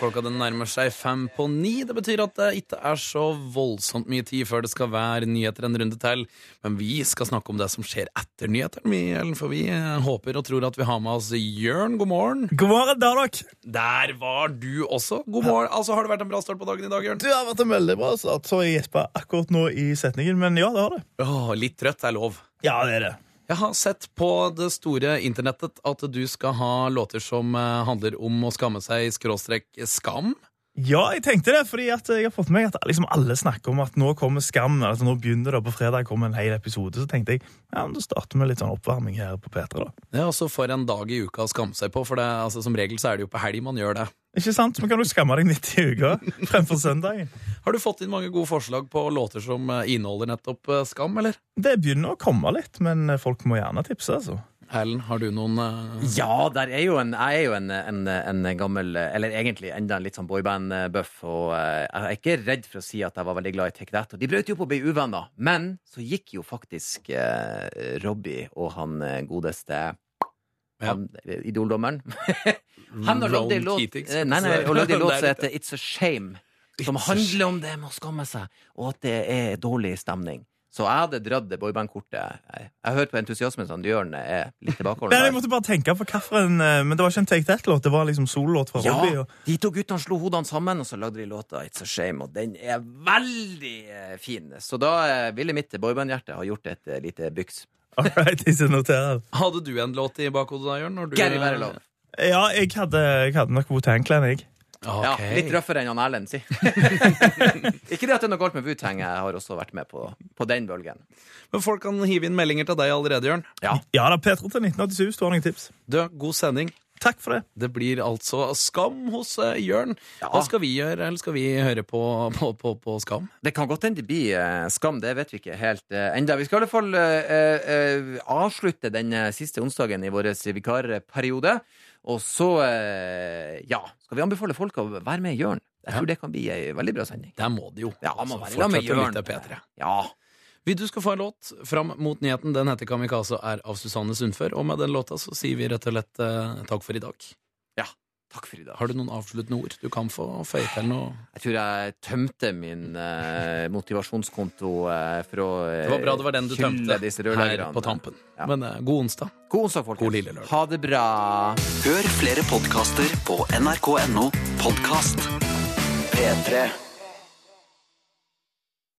Klokka den nærmer seg fem på ni. Det betyr at det ikke er så voldsomt mye tid før det skal være nyheter en runde til. Men vi skal snakke om det som skjer etter nyhetene, for vi eh, håper og tror at vi har med oss Jørn. God morgen. God morgen, der dere. Der var du også. God morgen. Altså, Har det vært en bra start på dagen i dag, Jørn? Du har vært en veldig bra start. Så jeg gjespa akkurat nå i setningen, men ja, det har det. Åh, litt trøtt er lov. Ja, det er det. Jeg har sett på det store internettet at du skal ha låter som eh, handler om å skamme seg, skråstrek skam. Ja, jeg tenkte det, fordi at jeg har fått med meg at liksom alle snakker om at nå kommer Skam. Altså nå begynner det, på fredag kommer en hel episode. Så tenkte jeg ja, men da starter vi litt sånn oppvarming her på P3. da. Ja, og så for en dag i uka å skamme seg på, for det, altså, som regel så er det jo på helg man gjør det. Ikke sant? Så kan du skamme deg midt i uka fremfor søndagen. Har du fått inn mange gode forslag på låter som eh, inneholder nettopp eh, skam, eller? Det begynner å komme litt, men folk må gjerne tipse, altså. Erlend, har du noen uh... Ja, der er jo en, jeg er jo en, en, en gammel Eller egentlig enda en litt sånn boyband-buff. Og eh, jeg er ikke redd for å si at jeg var veldig glad i Take That. Og de brøt jo på å bli uvenner. Men så gikk jo faktisk uh, Robbie og han godeste han, eh, Idoldommeren. han har lagd ei låt låt som heter It's a Shame. Som handler om det med å skamme seg, og at det er dårlig stemning. Så jeg hadde dratt det boybandkortet. Jeg, jeg hører på entusiasmen som Jørn er litt tilbakeholden. jeg måtte bare tenke på hvilken Men det var ikke en Take That-låt, det var liksom sololåt fra Robbie. Ja, Og... de to guttene slo hodene sammen, og så lagde de låta It's a Shame, og den er veldig eh, fin. Så da eh, ville mitt boybandhjerte ha gjort et eh, lite byks. All right, jeg skal notere det. Hadde du en låt i bakhodet da, Jørn? når du- Gary Verlov. Ja, jeg hadde, jeg hadde nok Wu-Tang Clan, jeg. Ja, litt røffere enn han Erlend, si. Ikke det at det er noe galt med Wu-Tang, jeg har også vært med på, på den bølgen. Men folk kan hive inn meldinger til deg allerede, Jørn. Ja. Ja da, P3 til 1987, står noen tips. Du, god sending. Takk for det. Det blir altså Skam hos uh, Jørn. Ja. Hva skal vi gjøre, eller skal vi høre på, på, på, på Skam? Det kan godt hende det blir uh, skam, det vet vi ikke helt uh, enda. Vi skal i alle fall uh, eh, avslutte den eh, siste onsdagen i vår vikarperiode. Og så, eh, ja, skal vi anbefale folk å være med i Jørn. Jeg tror det kan bli ei veldig bra sending. Der må det jo. Ja, man må Altså, være med Jørn. lytte P3. Ja. Vi, du skal få en låt fram mot nyheten. Den heter Kamikaze er av Susanne Sundfør. Og med den låta så sier vi rett og slett eh, takk for i dag. ja. Takk for i dag. Har du noen avsluttende ord du kan få føye til noe? Jeg tror jeg tømte min eh, motivasjonskonto eh, for å eh, Det var bra det var den du tømte her på tampen. Ja. Men eh, god onsdag. God onsdag, folkens. God lille lørdag. Ha det bra. Hør flere podkaster på nrk.no podkast. P3.